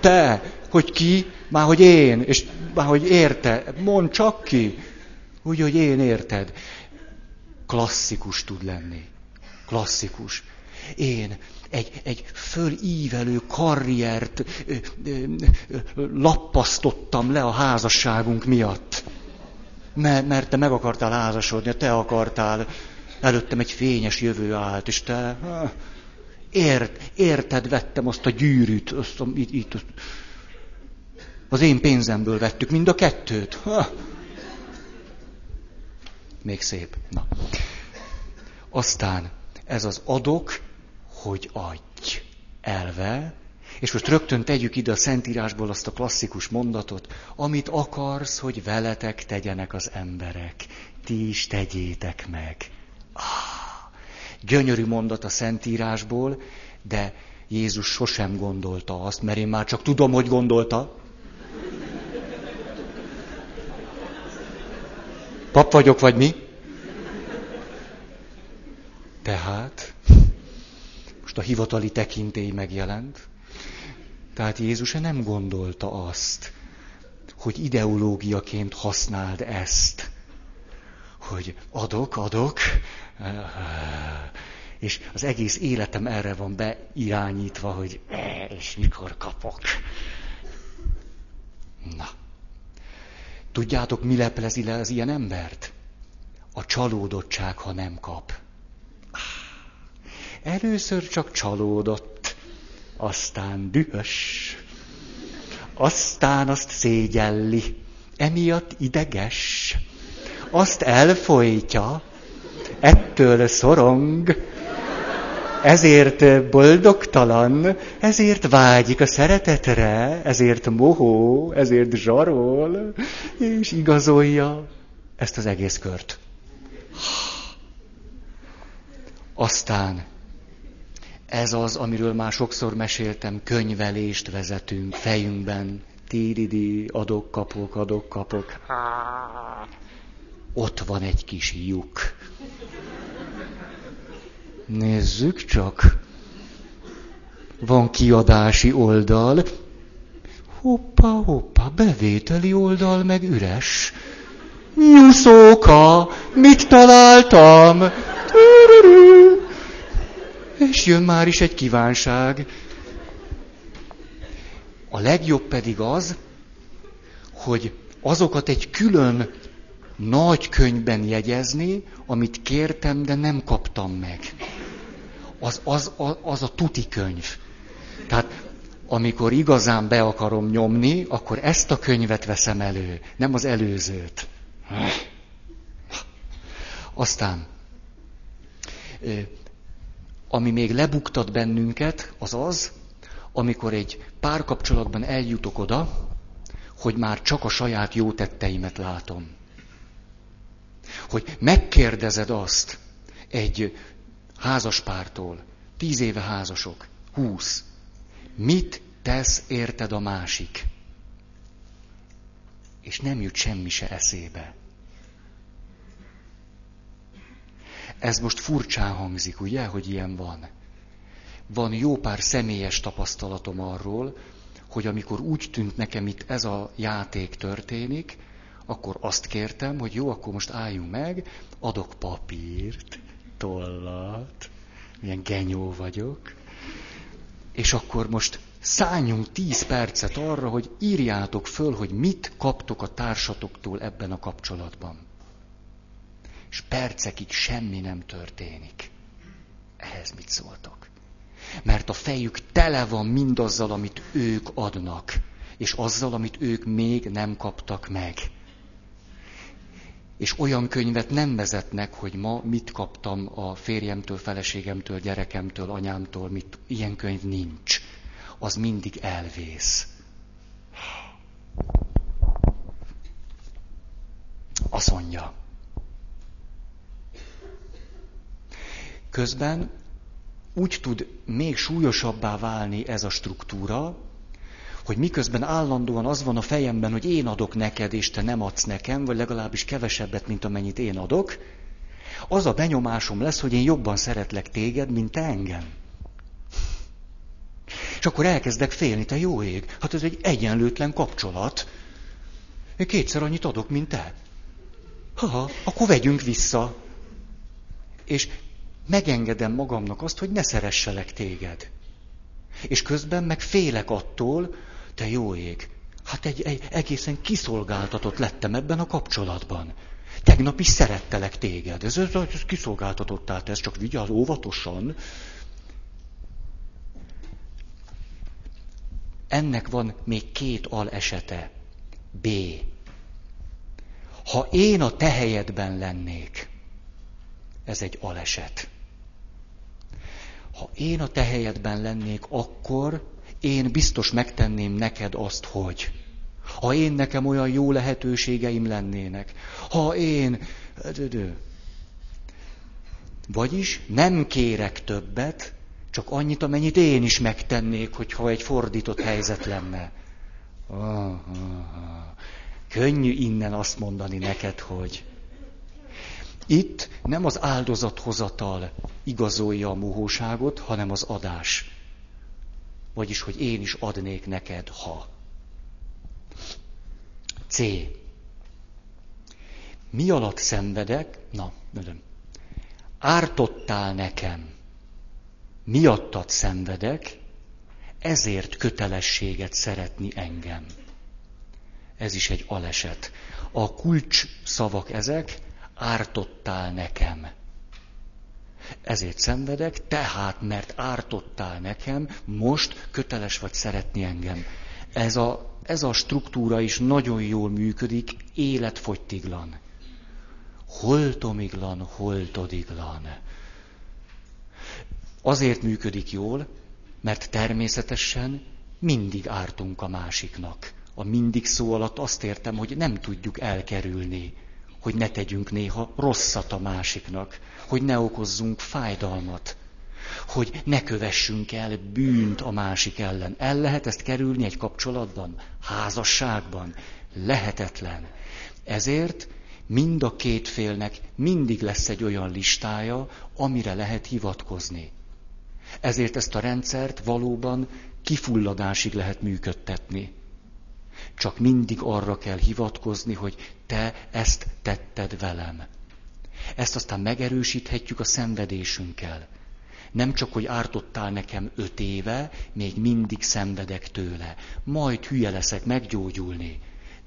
te, hogy ki, már hogy én, és már hogy érte, mondd csak ki, úgy, hogy én érted. Klasszikus tud lenni. Klasszikus. Én egy, egy fölívelő karriert ö, ö, lappasztottam le a házasságunk miatt. Mert, mert te meg akartál házasodni, te akartál, előttem egy fényes jövő állt, és te ért, érted vettem azt a gyűrűt, azt a, itt, itt, az én pénzemből vettük mind a kettőt. Ha. Még szép. Na. Aztán ez az adok hogy adj elve, és most rögtön tegyük ide a Szentírásból azt a klasszikus mondatot, amit akarsz, hogy veletek tegyenek az emberek, ti is tegyétek meg. Ah, gyönyörű mondat a Szentírásból, de Jézus sosem gondolta azt, mert én már csak tudom, hogy gondolta. Pap vagyok, vagy mi? Tehát most a hivatali tekintély megjelent. Tehát Jézus nem gondolta azt, hogy ideológiaként használd ezt, hogy adok, adok, és az egész életem erre van beirányítva, hogy és mikor kapok. Na. Tudjátok, mi leplezi le az ilyen embert? A csalódottság, ha nem kap. Először csak csalódott, aztán dühös, aztán azt szégyelli, emiatt ideges, azt elfolytja, ettől szorong, ezért boldogtalan, ezért vágyik a szeretetre, ezért mohó, ezért zsarol, és igazolja ezt az egész kört. Aztán ez az, amiről már sokszor meséltem, könyvelést vezetünk fejünkben. Tíridi, adok, kapok, adok, kapok. Ott van egy kis lyuk. Nézzük csak. Van kiadási oldal. Hoppa, hoppa, bevételi oldal meg üres. Nyuszóka, mit találtam? És jön már is egy kívánság. A legjobb pedig az, hogy azokat egy külön nagy könyvben jegyezni, amit kértem, de nem kaptam meg. Az, az, az, az a tuti könyv. Tehát amikor igazán be akarom nyomni, akkor ezt a könyvet veszem elő, nem az előzőt. Aztán, ami még lebuktat bennünket, az az, amikor egy párkapcsolatban eljutok oda, hogy már csak a saját jó tetteimet látom. Hogy megkérdezed azt egy házaspártól, tíz éve házasok, húsz, mit tesz érted a másik? És nem jut semmi se eszébe. Ez most furcsán hangzik, ugye, hogy ilyen van. Van jó pár személyes tapasztalatom arról, hogy amikor úgy tűnt nekem itt ez a játék történik, akkor azt kértem, hogy jó, akkor most álljunk meg, adok papírt, tollat, milyen genyó vagyok, és akkor most szálljunk tíz percet arra, hogy írjátok föl, hogy mit kaptok a társatoktól ebben a kapcsolatban. És percekig semmi nem történik. Ehhez mit szóltok? Mert a fejük tele van mindazzal, amit ők adnak, és azzal, amit ők még nem kaptak meg. És olyan könyvet nem vezetnek, hogy ma mit kaptam a férjemtől, feleségemtől, gyerekemtől, anyámtól, mit, ilyen könyv nincs. Az mindig elvész. Azt mondja. Közben úgy tud még súlyosabbá válni ez a struktúra, hogy miközben állandóan az van a fejemben, hogy én adok neked, és te nem adsz nekem, vagy legalábbis kevesebbet, mint amennyit én adok, az a benyomásom lesz, hogy én jobban szeretlek téged, mint te engem. És akkor elkezdek félni, te jó ég, hát ez egy egyenlőtlen kapcsolat. Én kétszer annyit adok, mint te. Ha, akkor vegyünk vissza. És megengedem magamnak azt, hogy ne szeresselek téged. És közben meg félek attól, te jó ég, hát egy, egy egészen kiszolgáltatott lettem ebben a kapcsolatban. Tegnap is szerettelek téged. Ez, ez, ez kiszolgáltatottál, ez csak vigyázz óvatosan. Ennek van még két al esete. B. Ha én a te helyedben lennék, ez egy aleset. Ha én a te helyedben lennék, akkor én biztos megtenném neked azt, hogy. Ha én nekem olyan jó lehetőségeim lennének. Ha én... Vagyis nem kérek többet, csak annyit, amennyit én is megtennék, hogyha egy fordított helyzet lenne. Ah, ah, ah. Könnyű innen azt mondani neked, hogy itt nem az áldozathozatal igazolja a mohóságot, hanem az adás. Vagyis, hogy én is adnék neked, ha. C. Mi alatt szenvedek? Na, mondom. Ártottál nekem. Miattad szenvedek, ezért kötelességet szeretni engem. Ez is egy aleset. A kulcs szavak ezek, ártottál nekem. Ezért szenvedek, tehát mert ártottál nekem, most köteles vagy szeretni engem. Ez a, ez a struktúra is nagyon jól működik, életfogytiglan. Holtomiglan, holtodiglan. Azért működik jól, mert természetesen mindig ártunk a másiknak. A mindig szó alatt azt értem, hogy nem tudjuk elkerülni hogy ne tegyünk néha rosszat a másiknak, hogy ne okozzunk fájdalmat, hogy ne kövessünk el bűnt a másik ellen. El lehet ezt kerülni egy kapcsolatban, házasságban? Lehetetlen. Ezért mind a két félnek mindig lesz egy olyan listája, amire lehet hivatkozni. Ezért ezt a rendszert valóban kifulladásig lehet működtetni. Csak mindig arra kell hivatkozni, hogy te ezt tetted velem. Ezt aztán megerősíthetjük a szenvedésünkkel. Nem csak, hogy ártottál nekem öt éve, még mindig szenvedek tőle. Majd hülye leszek meggyógyulni.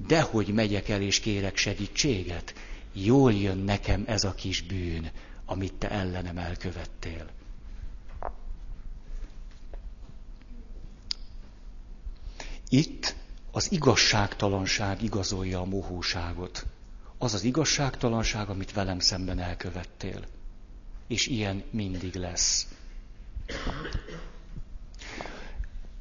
Dehogy megyek el és kérek segítséget. Jól jön nekem ez a kis bűn, amit te ellenem elkövettél. Itt az igazságtalanság igazolja a mohóságot. Az az igazságtalanság, amit velem szemben elkövettél. És ilyen mindig lesz.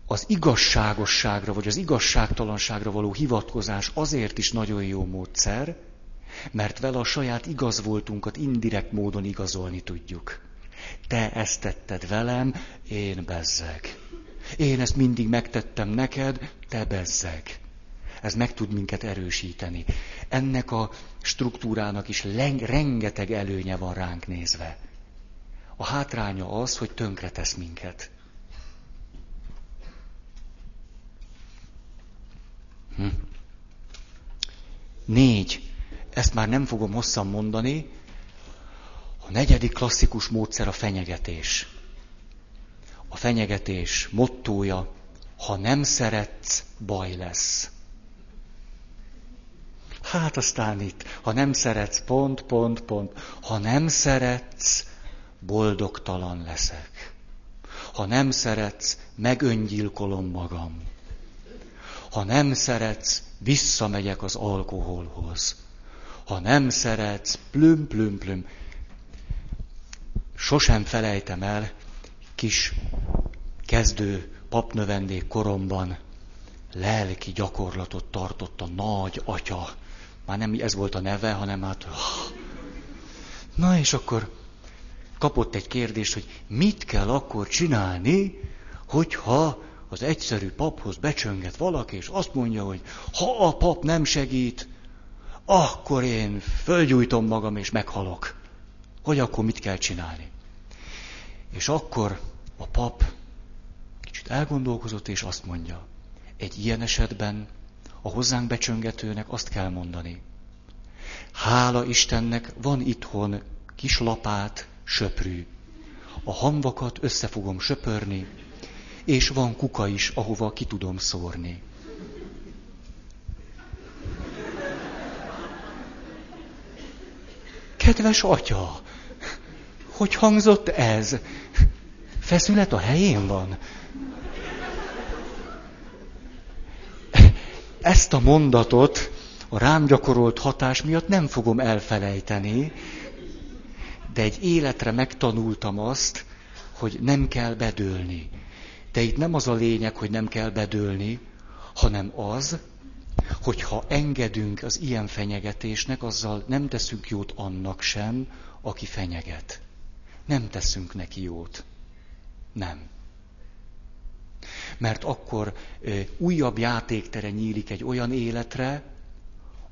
Az igazságosságra vagy az igazságtalanságra való hivatkozás azért is nagyon jó módszer, mert vele a saját igazvoltunkat indirekt módon igazolni tudjuk. Te ezt tetted velem, én bezzeg. Én ezt mindig megtettem neked, te bezzeg. Ez meg tud minket erősíteni. Ennek a struktúrának is rengeteg előnye van ránk nézve. A hátránya az, hogy tönkretesz minket. Hm. Négy. Ezt már nem fogom hosszan mondani. A negyedik klasszikus módszer a fenyegetés. A fenyegetés mottója, ha nem szeretsz, baj lesz. Hát aztán itt, ha nem szeretsz, pont, pont, pont. Ha nem szeretsz, boldogtalan leszek. Ha nem szeretsz, megöngyilkolom magam. Ha nem szeretsz, visszamegyek az alkoholhoz. Ha nem szeretsz, plüm, plüm, plüm. Sosem felejtem el, kis kezdő papnövendék koromban lelki gyakorlatot tartott a nagy atya. Már nem ez volt a neve, hanem hát... Na és akkor kapott egy kérdést, hogy mit kell akkor csinálni, hogyha az egyszerű paphoz becsönget valaki, és azt mondja, hogy ha a pap nem segít, akkor én fölgyújtom magam, és meghalok. Hogy akkor mit kell csinálni? És akkor a pap kicsit elgondolkozott, és azt mondja, egy ilyen esetben a hozzánk becsöngetőnek azt kell mondani. Hála Istennek van itthon kis lapát, söprű. A hamvakat össze fogom söpörni, és van kuka is, ahova ki tudom szórni. Kedves atya, hogy hangzott ez? Feszület a helyén van? Ezt a mondatot a rám gyakorolt hatás miatt nem fogom elfelejteni, de egy életre megtanultam azt, hogy nem kell bedőlni. De itt nem az a lényeg, hogy nem kell bedőlni, hanem az, hogyha engedünk az ilyen fenyegetésnek, azzal nem teszünk jót annak sem, aki fenyeget. Nem teszünk neki jót. Nem. Mert akkor újabb játéktere nyílik egy olyan életre,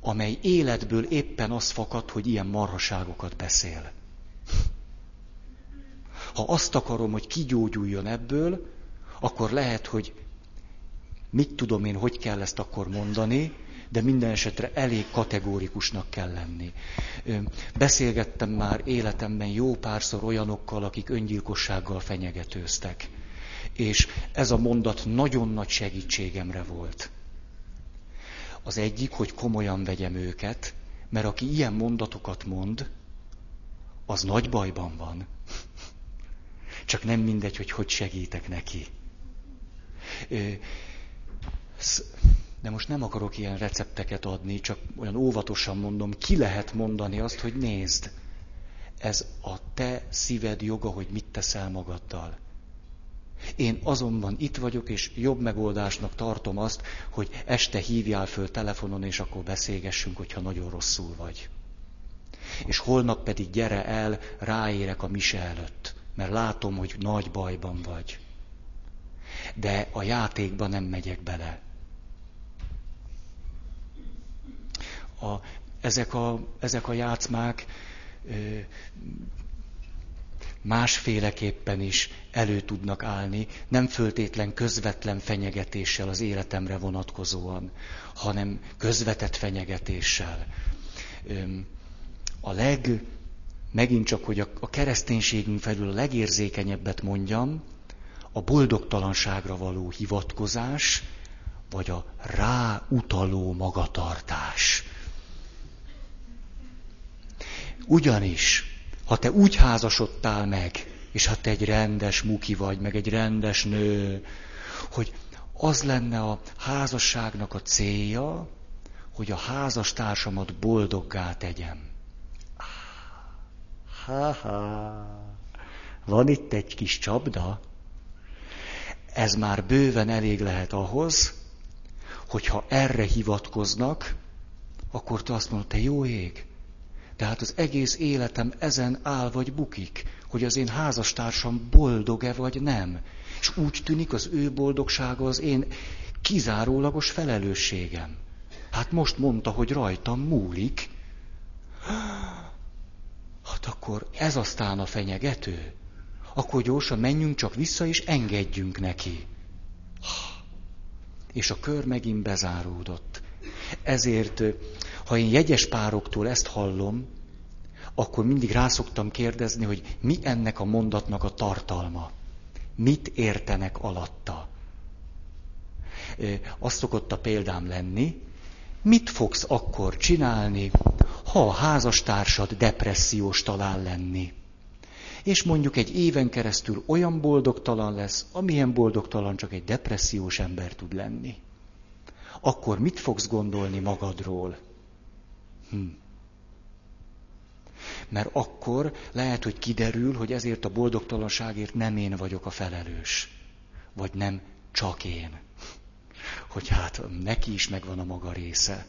amely életből éppen az fakad, hogy ilyen marhaságokat beszél. Ha azt akarom, hogy kigyógyuljon ebből, akkor lehet, hogy mit tudom én, hogy kell ezt akkor mondani, de minden esetre elég kategórikusnak kell lenni. Beszélgettem már életemben jó párszor olyanokkal, akik öngyilkossággal fenyegetőztek. És ez a mondat nagyon nagy segítségemre volt. Az egyik, hogy komolyan vegyem őket, mert aki ilyen mondatokat mond, az nagy bajban van. (laughs) Csak nem mindegy, hogy hogy segítek neki. De most nem akarok ilyen recepteket adni, csak olyan óvatosan mondom, ki lehet mondani azt, hogy nézd, ez a te szíved joga, hogy mit teszel magaddal. Én azonban itt vagyok, és jobb megoldásnak tartom azt, hogy este hívjál föl telefonon, és akkor beszélgessünk, hogyha nagyon rosszul vagy. És holnap pedig gyere el, ráérek a mise előtt, mert látom, hogy nagy bajban vagy. De a játékba nem megyek bele. A, ezek, a, ezek a játszmák másféleképpen is elő tudnak állni, nem föltétlen közvetlen fenyegetéssel az életemre vonatkozóan, hanem közvetett fenyegetéssel. A leg, megint csak, hogy a kereszténységünk felül a legérzékenyebbet mondjam, a boldogtalanságra való hivatkozás, vagy a ráutaló magatartás. Ugyanis, ha te úgy házasodtál meg, és ha te egy rendes muki vagy, meg egy rendes nő, hogy az lenne a házasságnak a célja, hogy a házastársamat boldoggá tegyem. Ha-ha, van itt egy kis csapda? Ez már bőven elég lehet ahhoz, hogyha erre hivatkoznak, akkor te azt mondod, te jó ég, de hát az egész életem ezen áll vagy bukik, hogy az én házastársam boldog-e vagy nem. És úgy tűnik az ő boldogsága az én kizárólagos felelősségem. Hát most mondta, hogy rajtam múlik. Hát akkor ez aztán a fenyegető. Akkor gyorsan menjünk csak vissza, és engedjünk neki. És a kör megint bezáródott. Ezért, ha én jegyes pároktól ezt hallom, akkor mindig rászoktam kérdezni, hogy mi ennek a mondatnak a tartalma. Mit értenek alatta? Azt szokott a példám lenni, mit fogsz akkor csinálni, ha a házastársad depressziós talán lenni? És mondjuk egy éven keresztül olyan boldogtalan lesz, amilyen boldogtalan csak egy depressziós ember tud lenni. Akkor mit fogsz gondolni magadról? Hm. Mert akkor lehet, hogy kiderül, hogy ezért a boldogtalanságért nem én vagyok a felelős. Vagy nem csak én. Hogy hát neki is megvan a maga része.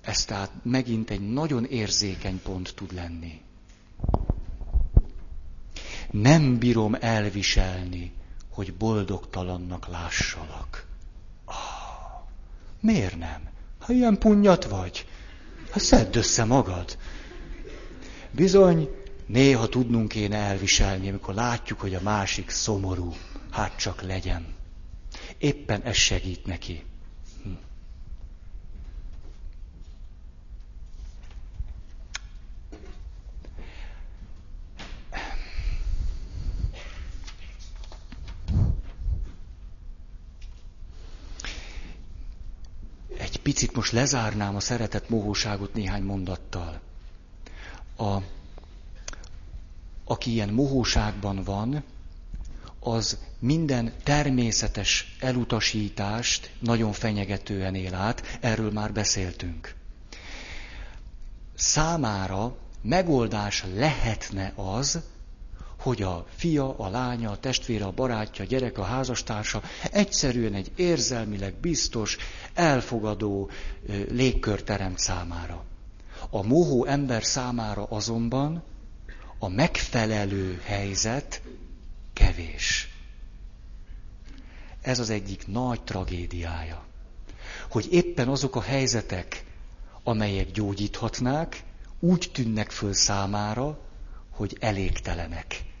Ez tehát megint egy nagyon érzékeny pont tud lenni. Nem bírom elviselni, hogy boldogtalannak lássalak. Ah, miért nem? Ha ilyen punyat vagy, ha szedd össze magad. Bizony, néha tudnunk kéne elviselni, amikor látjuk, hogy a másik szomorú. Hát csak legyen. Éppen ez segít neki. Hm. Picit most lezárnám a szeretet mohóságot néhány mondattal. A, aki ilyen mohóságban van, az minden természetes elutasítást nagyon fenyegetően él át, erről már beszéltünk. Számára megoldás lehetne az, hogy a fia, a lánya, a testvére, a barátja, a gyerek, a házastársa egyszerűen egy érzelmileg biztos, elfogadó légkör teremt számára. A mohó ember számára azonban a megfelelő helyzet kevés. Ez az egyik nagy tragédiája. Hogy éppen azok a helyzetek, amelyek gyógyíthatnák, úgy tűnnek föl számára, hogy elégtelenek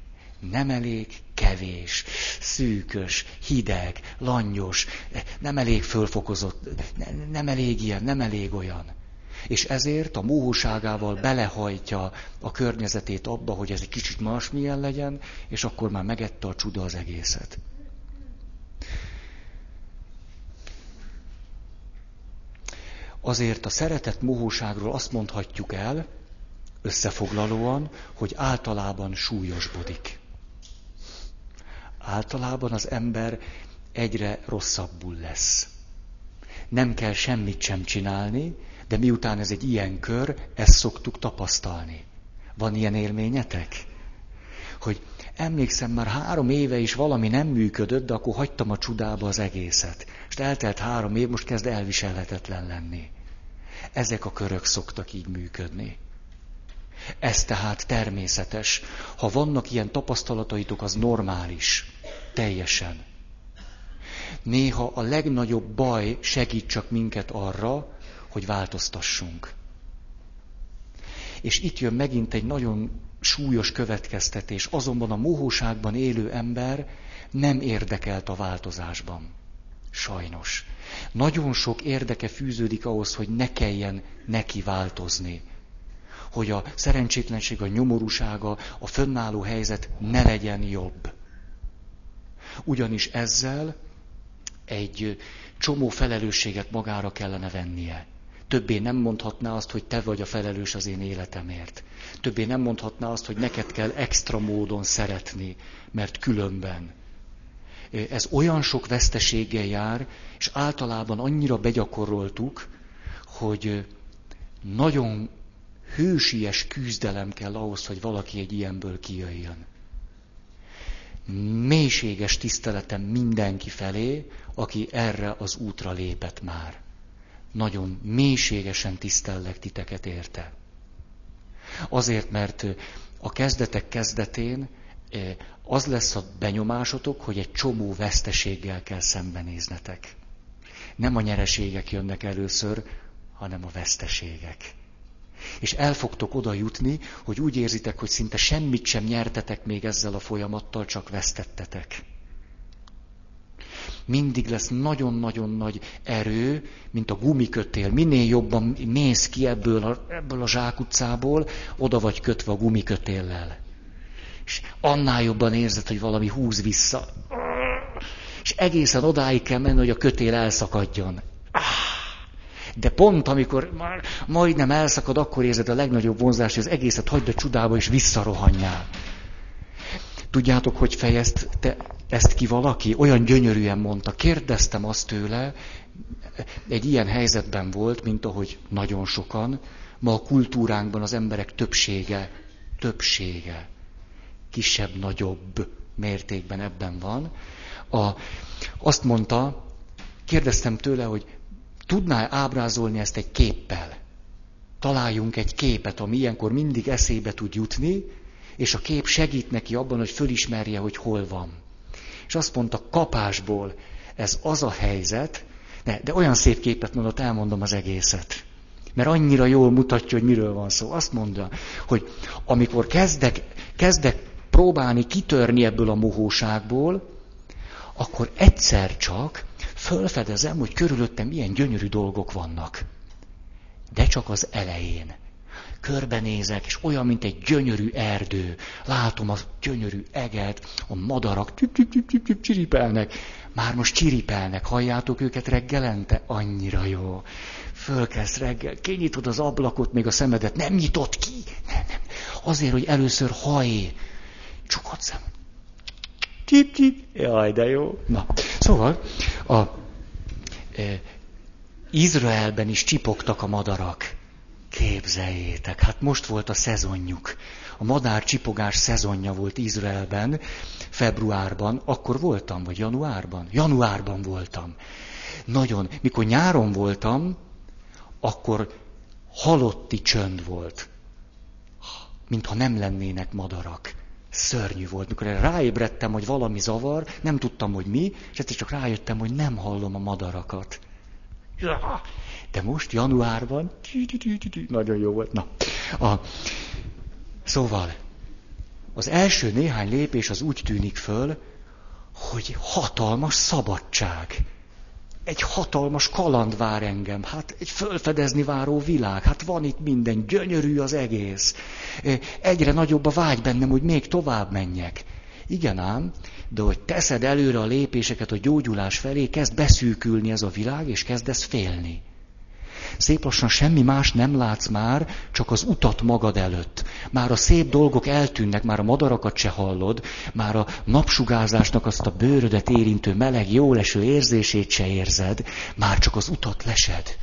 nem elég kevés, szűkös, hideg, langyos, nem elég fölfokozott, nem elég ilyen, nem elég olyan. És ezért a móhúságával belehajtja a környezetét abba, hogy ez egy kicsit másmilyen legyen, és akkor már megette a csuda az egészet. Azért a szeretet mohóságról azt mondhatjuk el, összefoglalóan, hogy általában súlyosbodik általában az ember egyre rosszabbul lesz. Nem kell semmit sem csinálni, de miután ez egy ilyen kör, ezt szoktuk tapasztalni. Van ilyen élményetek? Hogy emlékszem, már három éve is valami nem működött, de akkor hagytam a csudába az egészet. És eltelt három év, most kezd elviselhetetlen lenni. Ezek a körök szoktak így működni. Ez tehát természetes. Ha vannak ilyen tapasztalataitok, az normális. Teljesen. Néha a legnagyobb baj segít csak minket arra, hogy változtassunk. És itt jön megint egy nagyon súlyos következtetés. Azonban a mohóságban élő ember nem érdekelt a változásban. Sajnos. Nagyon sok érdeke fűződik ahhoz, hogy ne kelljen neki változni hogy a szerencsétlenség, a nyomorúsága, a fönnálló helyzet ne legyen jobb. Ugyanis ezzel egy csomó felelősséget magára kellene vennie. Többé nem mondhatná azt, hogy te vagy a felelős az én életemért. Többé nem mondhatná azt, hogy neked kell extra módon szeretni, mert különben. Ez olyan sok veszteséggel jár, és általában annyira begyakoroltuk, hogy nagyon hősies küzdelem kell ahhoz, hogy valaki egy ilyenből kijöjjön. Mélységes tiszteletem mindenki felé, aki erre az útra lépett már. Nagyon mélységesen tisztellek titeket érte. Azért, mert a kezdetek kezdetén az lesz a benyomásotok, hogy egy csomó veszteséggel kell szembenéznetek. Nem a nyereségek jönnek először, hanem a veszteségek. És el fogtok oda jutni, hogy úgy érzitek, hogy szinte semmit sem nyertetek még ezzel a folyamattal, csak vesztettetek. Mindig lesz nagyon-nagyon nagy erő, mint a gumikötél. Minél jobban mész ki ebből a, ebből a zsákutcából, oda vagy kötve a gumikötéllel. És annál jobban érzed, hogy valami húz vissza. És egészen odáig kell menni, hogy a kötél elszakadjon. De pont amikor már majdnem elszakad, akkor érzed a legnagyobb vonzást, hogy az egészet hagyd a csudába, és visszarohanjál. Tudjátok, hogy fejezte ezt ki valaki? Olyan gyönyörűen mondta. Kérdeztem azt tőle, egy ilyen helyzetben volt, mint ahogy nagyon sokan, ma a kultúránkban az emberek többsége, többsége, kisebb-nagyobb mértékben ebben van. A, azt mondta, kérdeztem tőle, hogy tudná ábrázolni ezt egy képpel? Találjunk egy képet, ami ilyenkor mindig eszébe tud jutni, és a kép segít neki abban, hogy fölismerje, hogy hol van. És azt mondta, kapásból ez az a helyzet, de, de olyan szép képet mondott, elmondom az egészet. Mert annyira jól mutatja, hogy miről van szó. Azt mondja, hogy amikor kezdek, kezdek próbálni kitörni ebből a mohóságból, akkor egyszer csak fölfedezem, hogy körülöttem milyen gyönyörű dolgok vannak. De csak az elején. Körbenézek, és olyan, mint egy gyönyörű erdő. Látom a gyönyörű eget, a madarak csiripelnek. Már most csiripelnek, halljátok őket reggelente? Annyira jó. Fölkezd reggel, kinyitod az ablakot, még a szemedet nem nyitott ki. Nem, nem. Azért, hogy először haj. Csukod szem. Csip, csip. Jaj, de jó. Na, szóval, a, e, Izraelben is csipogtak a madarak. Képzeljétek, hát most volt a szezonjuk. A madár csipogás szezonja volt Izraelben, februárban, akkor voltam, vagy januárban? Januárban voltam. Nagyon, mikor nyáron voltam, akkor halotti csönd volt. Mintha nem lennének madarak. Szörnyű volt. Mikor ráébredtem, hogy valami zavar, nem tudtam, hogy mi, és egyszer csak rájöttem, hogy nem hallom a madarakat. De most januárban, nagyon jó volt. Na, a, szóval, az első néhány lépés az úgy tűnik föl, hogy hatalmas szabadság. Egy hatalmas kaland vár engem, hát egy fölfedezni váró világ, hát van itt minden, gyönyörű az egész. Egyre nagyobb a vágy bennem, hogy még tovább menjek. Igen ám, de hogy teszed előre a lépéseket a gyógyulás felé, kezd beszűkülni ez a világ, és kezdesz félni. Szép lassan semmi más nem látsz már, csak az utat magad előtt. Már a szép dolgok eltűnnek, már a madarakat se hallod, már a napsugárzásnak azt a bőrödet érintő meleg, jóleső érzését se érzed, már csak az utat lesed.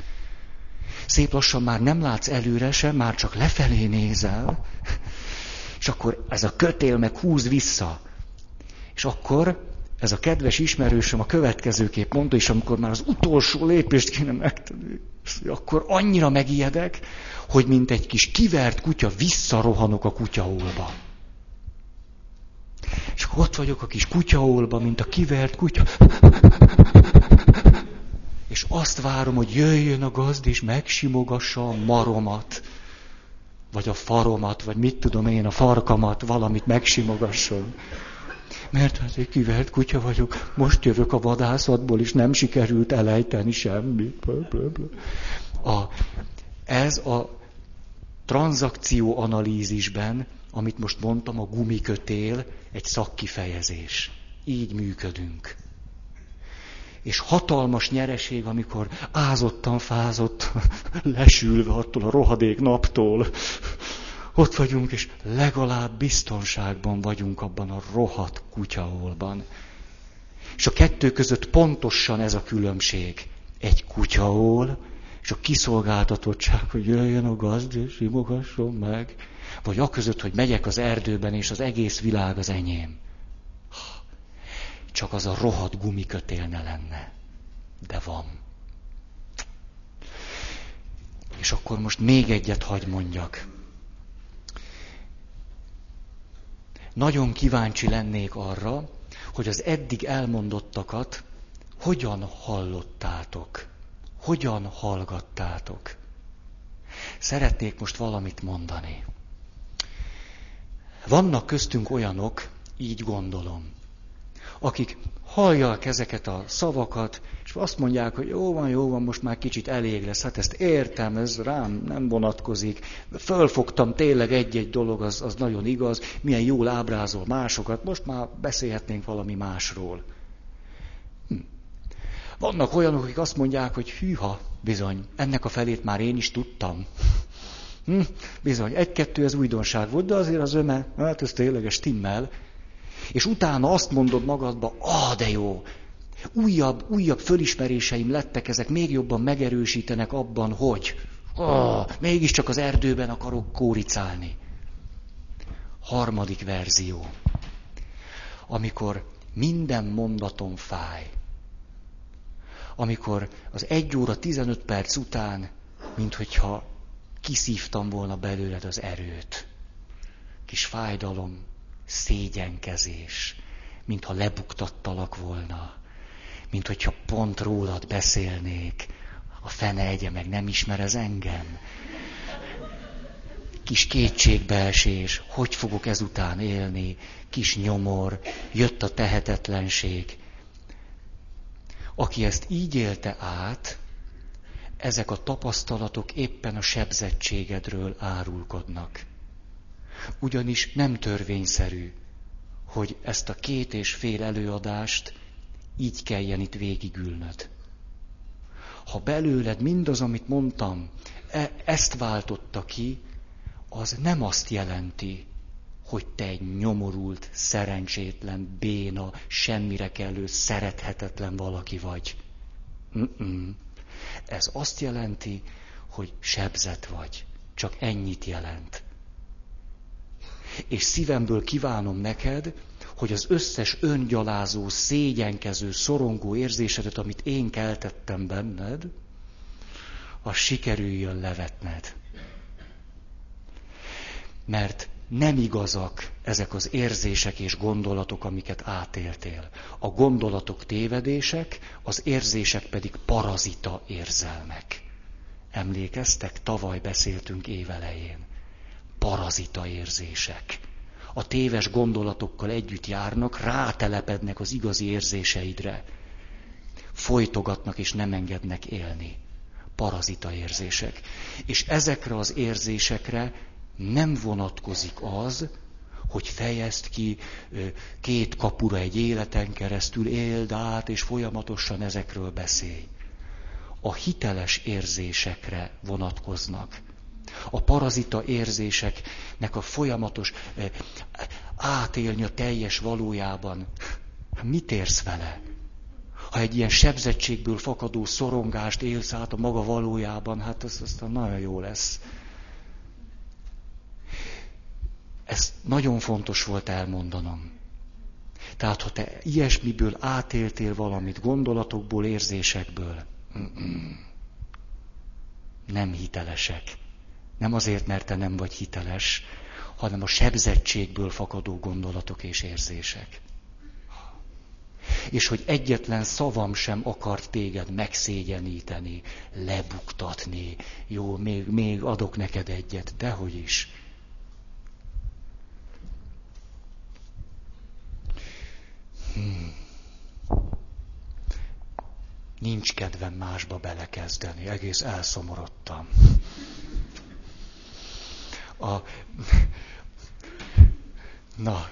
Szép lassan már nem látsz előre sem, már csak lefelé nézel, és akkor ez a kötél meg húz vissza. És akkor ez a kedves ismerősöm a következőképp mondta, és amikor már az utolsó lépést kéne megtenni, akkor annyira megijedek, hogy mint egy kis kivert kutya visszarohanok a kutyaholba. És akkor ott vagyok a kis kutyaholba, mint a kivert kutya. És azt várom, hogy jöjjön a gazd, és megsimogassa a maromat. Vagy a faromat, vagy mit tudom én, a farkamat, valamit megsimogasson mert hát egy kivert kutya vagyok, most jövök a vadászatból, és nem sikerült elejteni semmit. A, ez a tranzakció analízisben, amit most mondtam, a gumikötél, egy szakkifejezés. Így működünk. és hatalmas nyereség, amikor ázottan, fázott, (laughs) lesülve attól a rohadék naptól, ott vagyunk, és legalább biztonságban vagyunk abban a rohadt kutyaholban. És a kettő között pontosan ez a különbség. Egy kutyahol, és a kiszolgáltatottság, hogy jöjjön a gazd, és imogasson meg. Vagy a között, hogy megyek az erdőben, és az egész világ az enyém. Csak az a rohadt gumikötél ne lenne. De van. És akkor most még egyet hagy mondjak. Nagyon kíváncsi lennék arra, hogy az eddig elmondottakat hogyan hallottátok, hogyan hallgattátok. Szeretnék most valamit mondani. Vannak köztünk olyanok, így gondolom, akik hallják ezeket a szavakat, és azt mondják, hogy jó van, jó van, most már kicsit elég lesz. Hát ezt értem, ez rám nem vonatkozik. Fölfogtam tényleg egy-egy dolog, az, az nagyon igaz. Milyen jól ábrázol másokat, most már beszélhetnénk valami másról. Hm. Vannak olyanok, akik azt mondják, hogy hűha, bizony, ennek a felét már én is tudtam. Hm, bizony, egy-kettő ez újdonság volt, de azért az öme, hát ez tényleges stimmel. És utána azt mondod magadba, ah, de jó, újabb, újabb fölismeréseim lettek, ezek még jobban megerősítenek abban, hogy ah, mégiscsak az erdőben akarok kóricálni. Harmadik verzió. Amikor minden mondatom fáj. Amikor az egy óra 15 perc után, mint hogyha kiszívtam volna belőled az erőt. Kis fájdalom, szégyenkezés, mintha lebuktattalak volna, mint hogyha pont rólad beszélnék, a fene egye meg nem ismer ez engem. Kis kétségbeesés, hogy fogok ezután élni, kis nyomor, jött a tehetetlenség. Aki ezt így élte át, ezek a tapasztalatok éppen a sebzettségedről árulkodnak. Ugyanis nem törvényszerű, hogy ezt a két és fél előadást így kelljen itt végigülnöd. Ha belőled mindaz, amit mondtam, e- ezt váltotta ki, az nem azt jelenti, hogy te egy nyomorult, szerencsétlen, béna, semmire kellő, szerethetetlen valaki vagy. Mm-mm. Ez azt jelenti, hogy sebzet vagy. Csak ennyit jelent. És szívemből kívánom neked, hogy az összes öngyalázó, szégyenkező, szorongó érzésedet, amit én keltettem benned, az sikerüljön levetned. Mert nem igazak ezek az érzések és gondolatok, amiket átéltél. A gondolatok tévedések, az érzések pedig parazita érzelmek. Emlékeztek? Tavaly beszéltünk évelején. Parazita érzések. A téves gondolatokkal együtt járnak, rátelepednek az igazi érzéseidre. Folytogatnak és nem engednek élni. Parazita érzések. És ezekre az érzésekre nem vonatkozik az, hogy fejezd ki két kapura egy életen keresztül, éld át, és folyamatosan ezekről beszélj. A hiteles érzésekre vonatkoznak. A parazita érzéseknek a folyamatos átélni a teljes valójában. Mit érsz vele? Ha egy ilyen sebzettségből fakadó szorongást élsz át a maga valójában, hát az aztán nagyon jó lesz. Ezt nagyon fontos volt elmondanom. Tehát, ha te ilyesmiből átéltél valamit, gondolatokból, érzésekből, nem hitelesek. Nem azért, mert te nem vagy hiteles, hanem a sebzettségből fakadó gondolatok és érzések. És hogy egyetlen szavam sem akart téged megszégyeníteni, lebuktatni. Jó, még, még adok neked egyet, dehogy is. Hmm. Nincs kedvem másba belekezdeni, egész elszomorodtam. A... (laughs) Na,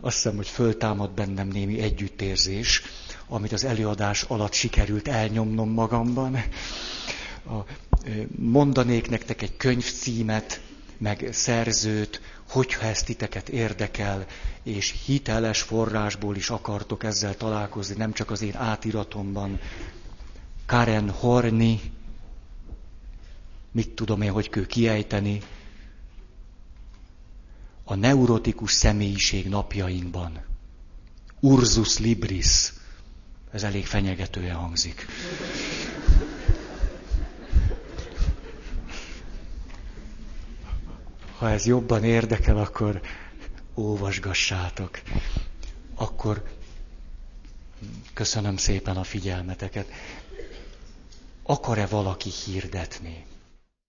azt hiszem, hogy föltámad bennem némi együttérzés, amit az előadás alatt sikerült elnyomnom magamban. A, mondanék nektek egy könyvcímet, meg szerzőt, hogyha ezt titeket érdekel, és hiteles forrásból is akartok ezzel találkozni, nem csak az én átiratomban. Karen Horni, mit tudom én, hogy kell kiejteni, a neurotikus személyiség napjainkban. Ursus libris. Ez elég fenyegetően hangzik. Ha ez jobban érdekel, akkor óvasgassátok. Akkor köszönöm szépen a figyelmeteket. Akar-e valaki hirdetni?